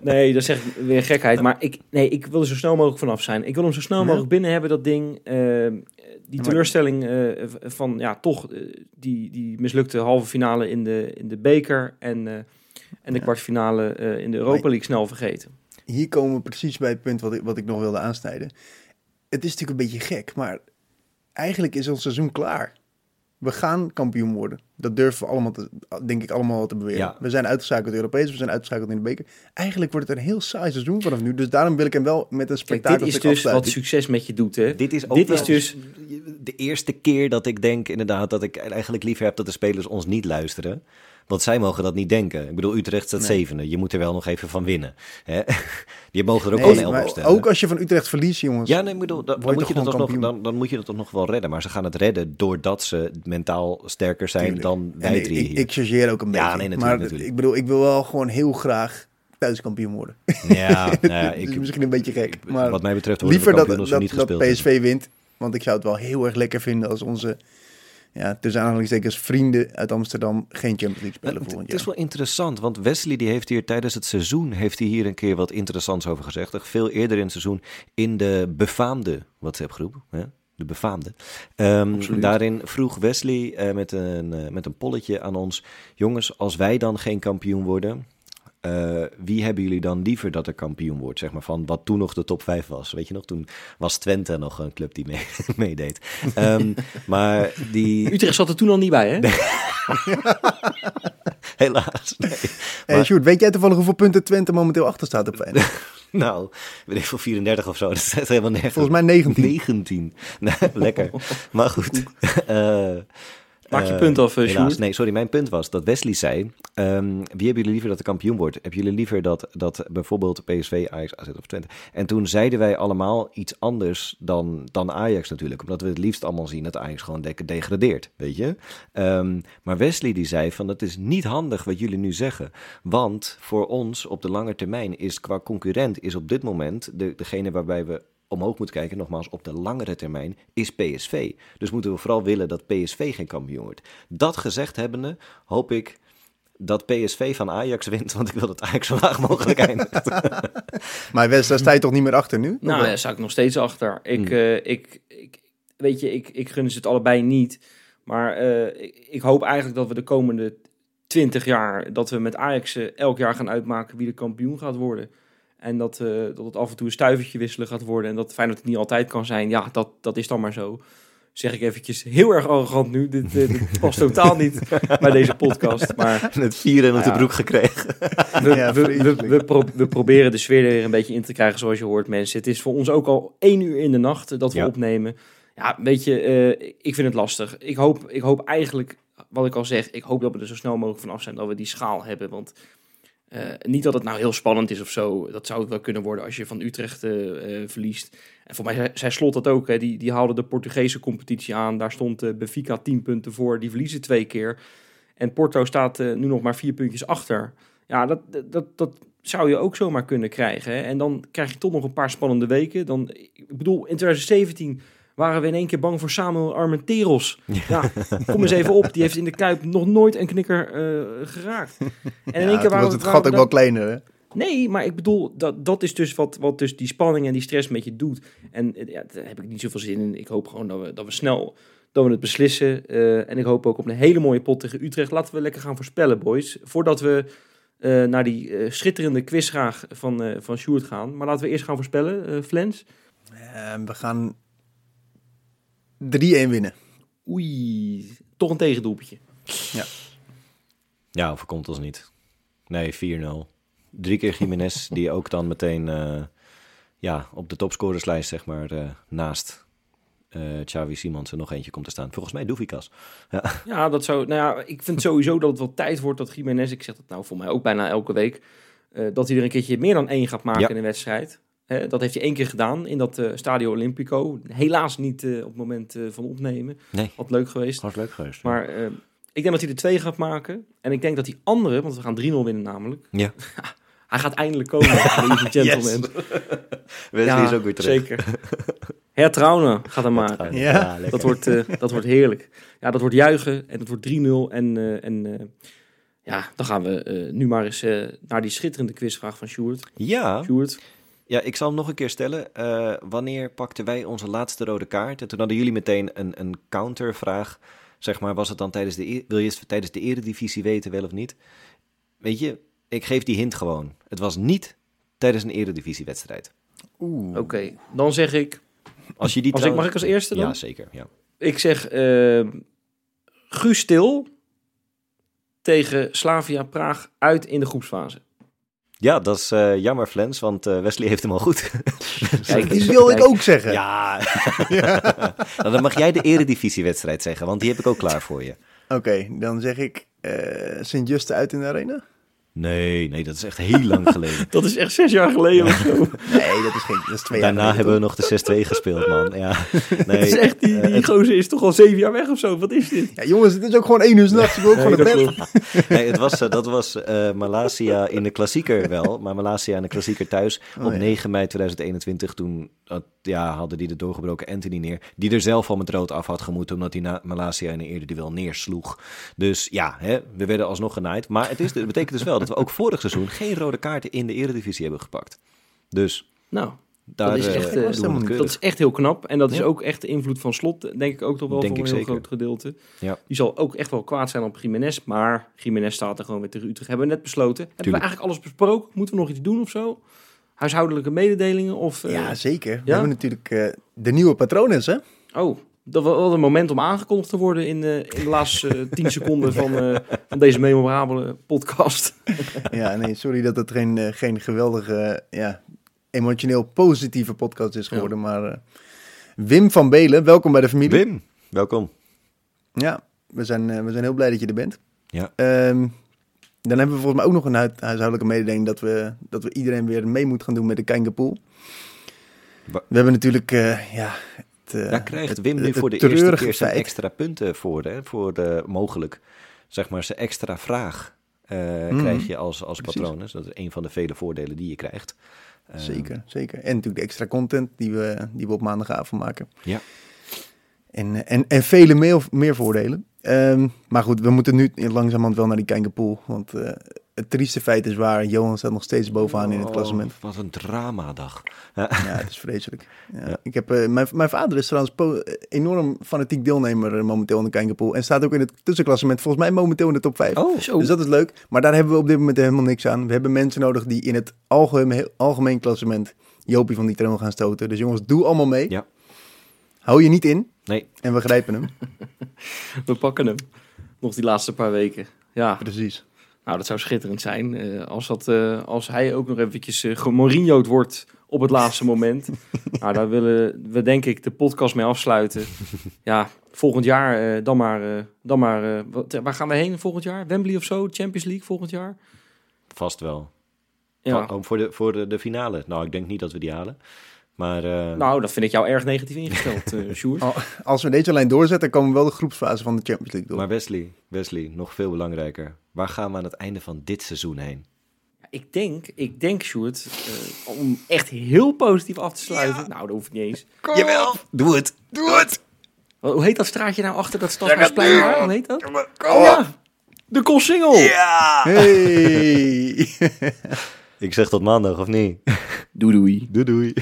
nee, dat zeg ik weer gekheid. Maar ik, nee, ik wil er zo snel mogelijk vanaf zijn. Ik wil hem zo snel Ja. mogelijk binnen hebben, dat ding. Eh, die teleurstelling eh, van, ja, toch eh, die, die mislukte halve finale in de, in de beker en, eh, en de Ja. kwartfinale eh, in de Europa League snel vergeten. Hier komen we precies bij het punt wat ik, wat ik nog wilde aansnijden. Het is natuurlijk een beetje gek, maar eigenlijk is ons seizoen klaar. We gaan kampioen worden. Dat durven we allemaal, te, denk ik, allemaal te beweren. Ja. We zijn uitgeschakeld Europees, we zijn uitgeschakeld in de beker. Eigenlijk wordt het een heel saai seizoen vanaf nu. Dus daarom wil ik hem wel met een Kijk, spektakel dit is dus wat succes met je doet, hè? Dit is ook Dit is dus- de eerste keer dat ik denk inderdaad dat ik eigenlijk liever heb dat de spelers ons niet luisteren. Want zij mogen dat niet denken. Ik bedoel, Utrecht staat Nee. zevende. Je moet er wel nog even van winnen. Hè? [laughs] Je mogen er ook Nee, wel een op stellen. ook als je van Utrecht verliest, jongens. Ja, nee, ik bedoel, dan, moet je dat toch nog, dan, dan moet je dat toch nog wel redden. Maar ze gaan het redden doordat ze mentaal sterker zijn Tuurlijk. Dan wij ik, drie ik, hier. ik chargeer ook een Ja, beetje. nee, natuurlijk, maar natuurlijk. ik bedoel, ik wil wel gewoon heel graag thuiskampioen worden. Ja, [laughs] nou ja, is ik, misschien een beetje gek. Maar wat mij betreft liever dat, dat, niet dat hebben. PSV wint. Want ik zou het wel heel erg lekker vinden als onze, ja, tussen aanhalingstekens, vrienden uit Amsterdam geen Champions League spelen Nou, het, is wel interessant, want Wesley die heeft hier tijdens het seizoen heeft hij hier een keer wat interessants over gezegd. Veel eerder in het seizoen in de befaamde WhatsApp-groep. Hè? De befaamde. Absoluut. daarin vroeg Wesley eh, met, een, eh, met een polletje aan ons: Jongens, als wij dan geen kampioen worden, eh, wie hebben jullie dan liever dat er kampioen wordt? Zeg maar van wat toen nog de top 5 was. Weet je nog, toen was Twente nog een club die mee, [laughs] meedeed. Ehm, maar die, Utrecht zat er toen al niet bij, hè? [laughs] helaas. Nee. Hey, Maar- Sjoerd, weet jij toevallig hoeveel punten Twente momenteel achter staat op Feyenoord? [laughs] Nou, weet ik veel, 34 of zo. Dat is helemaal nergens. Volgens mij 19. 19. Nou, lekker. Maar goed. Eh, Maak je eh, punt af, helaas. Sjoerd. Nee, sorry. Mijn punt was dat Wesley zei... ehm, wie hebben jullie liever dat de kampioen wordt? Hebben jullie liever dat, dat bijvoorbeeld PSV, Ajax, AZ of Twente? En toen zeiden wij allemaal iets anders dan, dan Ajax natuurlijk. Omdat we het liefst allemaal zien dat Ajax gewoon de- degradeert. Weet je? Ehm, maar Wesley die zei van... dat is niet handig wat jullie nu zeggen. Want voor ons op de lange termijn is qua concurrent... is op dit moment de, degene waarbij we omhoog moeten kijken, nogmaals, op de langere termijn, is PSV. Dus moeten we vooral willen dat PSV geen kampioen wordt. Dat gezegd hebbende, hoop ik dat PSV van Ajax wint, want ik wil dat Ajax zo laag mogelijk [laughs] eindigt. Maar Wes, daar sta je toch niet meer achter nu? Nou, daar sta ik nog steeds achter. Ik, Hmm. eh, ik, ik, weet je, ik, ik gun ze het allebei niet. Maar eh, ik, ik hoop eigenlijk dat we de komende 20 jaar, dat we met Ajax eh, elk jaar gaan uitmaken wie de kampioen gaat worden. En dat, eh, dat het af en toe een stuivertje wisselen gaat worden. En dat fijn dat het niet altijd kan zijn. Ja, dat, dat is dan maar zo. Zeg ik eventjes heel erg arrogant nu. Dit, eh, dit past [laughs] totaal niet bij deze podcast. Maar [laughs] het vieren op de broek gekregen. we, Ja, we, we, vreselijk. we, pro- we proberen de sfeer er weer een beetje in te krijgen, zoals je hoort, mensen. Het is voor ons ook al één uur in de nacht dat we Ja. opnemen. Ja, weet je, eh, ik vind het lastig. Ik hoop, ik hoop eigenlijk, wat ik al zeg, ik hoop dat we er zo snel mogelijk vanaf zijn dat we die schaal hebben. Want eh, niet dat het nou heel spannend is of zo. Dat zou het wel kunnen worden als je van Utrecht eh, eh, verliest. En voor mij zei, Slot dat ook. Die, die haalde de Portugese competitie aan. Daar stond Benfica 10 punten voor. Die verliezen twee keer. En Porto staat nu nog maar vier puntjes achter. Ja, dat, dat, dat zou je ook zomaar kunnen krijgen. Hè? En dan krijg je toch nog een paar spannende weken. Dan, ik bedoel, in 2017 waren we in één keer bang voor Samuel Armenteros. Ja, kom eens even op. Die heeft in de Kuip nog nooit een knikker eh, geraakt. En in [laughs] één keer waren we- het gat ook dan- wel kleiner, hè? Nee, maar ik bedoel, dat, dat is dus wat, wat dus die spanning en die stress met je doet. En eh, ja, daar heb ik niet zoveel zin in. Ik hoop gewoon dat we, dat we snel dat we het beslissen. Eh, en ik hoop ook op een hele mooie pot tegen Utrecht. Laten we lekker gaan voorspellen, boys. Voordat we eh, naar die schitterende quizvraag van, eh van Sjoerd gaan. Maar laten we eerst gaan voorspellen, eh Flens. Eh, we gaan 3-1 winnen. Oei, toch een tegendoelpetje. Ja, overkomt ons niet. Nee, 4-0. Drie keer Jiménez, [laughs] die ook dan meteen eh, ja, op de topscorerslijst, zeg maar, eh, naast eh Xavi Simons er nog eentje komt te staan. Volgens mij Doefikas. Ja, dat zou, nou ja, ik vind sowieso dat het wel tijd wordt dat Jiménez, ik zeg dat nou voor mij ook bijna elke week, eh, dat hij er een keertje meer dan één gaat maken Ja. in een wedstrijd. Dat heeft hij één keer gedaan in dat eh, Stadio Olimpico. Helaas niet eh, op het moment eh, van opnemen. Nee, Had leuk geweest. was leuk geweest. Maar eh, ik denk dat hij er twee gaat maken. En ik denk dat die andere, want we gaan 3-0 winnen namelijk. Ja. [laughs] hij gaat eindelijk komen, [laughs] gentlemen. [laughs] Wesley is ook weer terug. Zeker. Hertrouwen gaat hem maken. Ja. Dat wordt, eh, dat wordt heerlijk. Ja, dat wordt juichen en dat wordt 3-0. En, eh, en eh, ja, dan gaan we eh, nu maar eens eh, naar die schitterende quizvraag van Sjoerd. Ja, Sjoerd, ja, ik zal hem nog een keer stellen. Eh, wanneer pakten wij onze laatste rode kaart? En toen hadden jullie meteen een, een countervraag. Zeg maar, was het dan tijdens de, e- wil je het tijdens de eredivisie weten, wel of niet? Weet je, ik geef die hint gewoon. Het was niet tijdens een eredivisiewedstrijd. Oeh. oké. Dan zeg ik, Als je die [laughs] als ik, mag ik als eerste dan? Ja, zeker. Ja. Ik zeg eh Guus Stil tegen Slavia Praag uit in de groepsfase. Ja, dat is eh, jammer, Flens, want eh, Wesley heeft hem al goed. [laughs] Kijk, Die wil ik ook zeggen. [laughs] ja. nou, dan mag jij de eredivisiewedstrijd zeggen, want die heb ik ook klaar voor je. Oké, dan zeg ik eh Sint-Juste uit in de arena? Nee, nee, dat is echt heel lang [laughs] geleden. Dat is echt zes jaar geleden of zo. [laughs] Nee, dat is, geen, dat is twee Daarna hebben we nog de 6-2 gespeeld, man. Ja, [laughs] nee, Het is echt, die, eh, die het- gozer is toch al zeven jaar weg of zo. Wat is dit? Ja, jongens, het is ook gewoon één uur s'nachts. Ik wil ook Nee, gewoon naar bed. Nee, het was, eh, dat was eh Malasia in de klassieker wel. Maar Malasia in de klassieker thuis Oh, op ja. 9 mei 2021. Toen ja, hadden die de doorgebroken Anthony neer. Die er zelf al met rood af had gemoeten. Omdat hij na Malasia in een eerder duel neersloeg. Dus ja, hè, we werden alsnog genaaid. Maar het, is, het betekent dus wel dat we ook vorig seizoen geen rode kaarten in de eredivisie hebben gepakt. Dus Nou, daar is eh, echt, eh, doen we dat is dat echt heel knap. En dat is Ja. ook echt de invloed van Slot, denk ik ook toch wel Denk voor ik een heel zeker. groot gedeelte. Ja. Die zal ook echt wel kwaad zijn op Jiménez. Maar Jiménez staat er gewoon weer tegen Utrecht. Hebben we net besloten. Hebben we eigenlijk alles besproken? Moeten we nog iets doen of zo? Huishoudelijke mededelingen? Of, eh, Ja, zeker. We hebben natuurlijk eh, de nieuwe patronen, hè? Oh, dat was wel een moment om aangekondigd te worden in, de in de laatste eh, tien [laughs] seconden van, eh, van deze memorabele podcast. [laughs] Ja, nee, sorry dat het geen, eh, geen geweldige, ja, emotioneel positieve podcast is geworden. Maar eh, Wim van Belen, welkom bij de familie. Wim, welkom. Ja, we zijn, eh, we zijn heel blij dat je er bent. Ja. Ehm, dan hebben we volgens mij ook nog een hui- huishoudelijke mededeling dat we, dat we iedereen weer mee moeten gaan doen met de Kijngerpool. Wa- We hebben natuurlijk, eh, ja... Eh, Daar krijgt het- Wim nu voor de eerste keer zijn extra punten voor. Hè? Voor de, mogelijk, zeg maar, zijn extra vraag eh, Mhm. krijg je als, als Precies. patroon. Dus dat is een van de vele voordelen die je krijgt. Eh, Zeker, zeker. En natuurlijk de extra content die we, die we op maandagavond maken. Ja. En, eh, en, en vele meer, meer voordelen. Ehm, maar goed, we moeten nu langzamerhand wel naar die Kijngerpool. Want eh, het trieste feit is waar, Johan staat nog steeds bovenaan in het Oh, klassement. Wat een dramadag. Ja, het is vreselijk. Ja. Ja. Ik heb, eh, mijn, mijn vader is trouwens enorm fanatiek deelnemer eh, momenteel in de Kijngerpool. En staat ook in het tussenklassement volgens mij momenteel in de top 5. Oh, zo. Dus dat is leuk. Maar daar hebben we op dit moment helemaal niks aan. We hebben mensen nodig die in het algemeen, algemeen klassement Jopie van die troon gaan stoten. Dus jongens, doe allemaal mee. Ja. Hou je niet in Nee, en we grijpen hem. [laughs] We pakken hem. Nog die laatste paar weken. Ja, Precies. Nou dat zou schitterend zijn. eh, als, dat, eh, als hij ook nog eventjes uh, wordt op het laatste moment. [laughs] nou, daar willen we denk ik de podcast mee afsluiten. Ja, volgend jaar dan maar... dan maar wat, waar gaan we heen volgend jaar? Wembley of zo? Champions League volgend jaar? vast wel. Ja. Oh, voor de, voor de, de finale. Nou, ik denk niet dat we die halen. Maar eh, Nou, dat vind ik jou erg negatief ingesteld, eh [laughs] Sjoerd. Oh, als we deze lijn doorzetten, komen we wel de groepsfase van de Champions League door. maar Wesley, Wesley, nog veel belangrijker. Waar gaan we aan het einde van dit seizoen heen? Ik denk, ik denk Sjoerd, eh, om echt heel positief af te sluiten. Nou, dat hoeft niet eens. Jawel, doe het. Doe het. Wat- Hoe heet dat straatje nou achter dat Stadhuisplein? daar? Hoe heet dat? Oh ja, de Koolsingel. Ja! [laughs] Hey! Ik zeg tot maandag, of niet? Doei doei. Doei doei.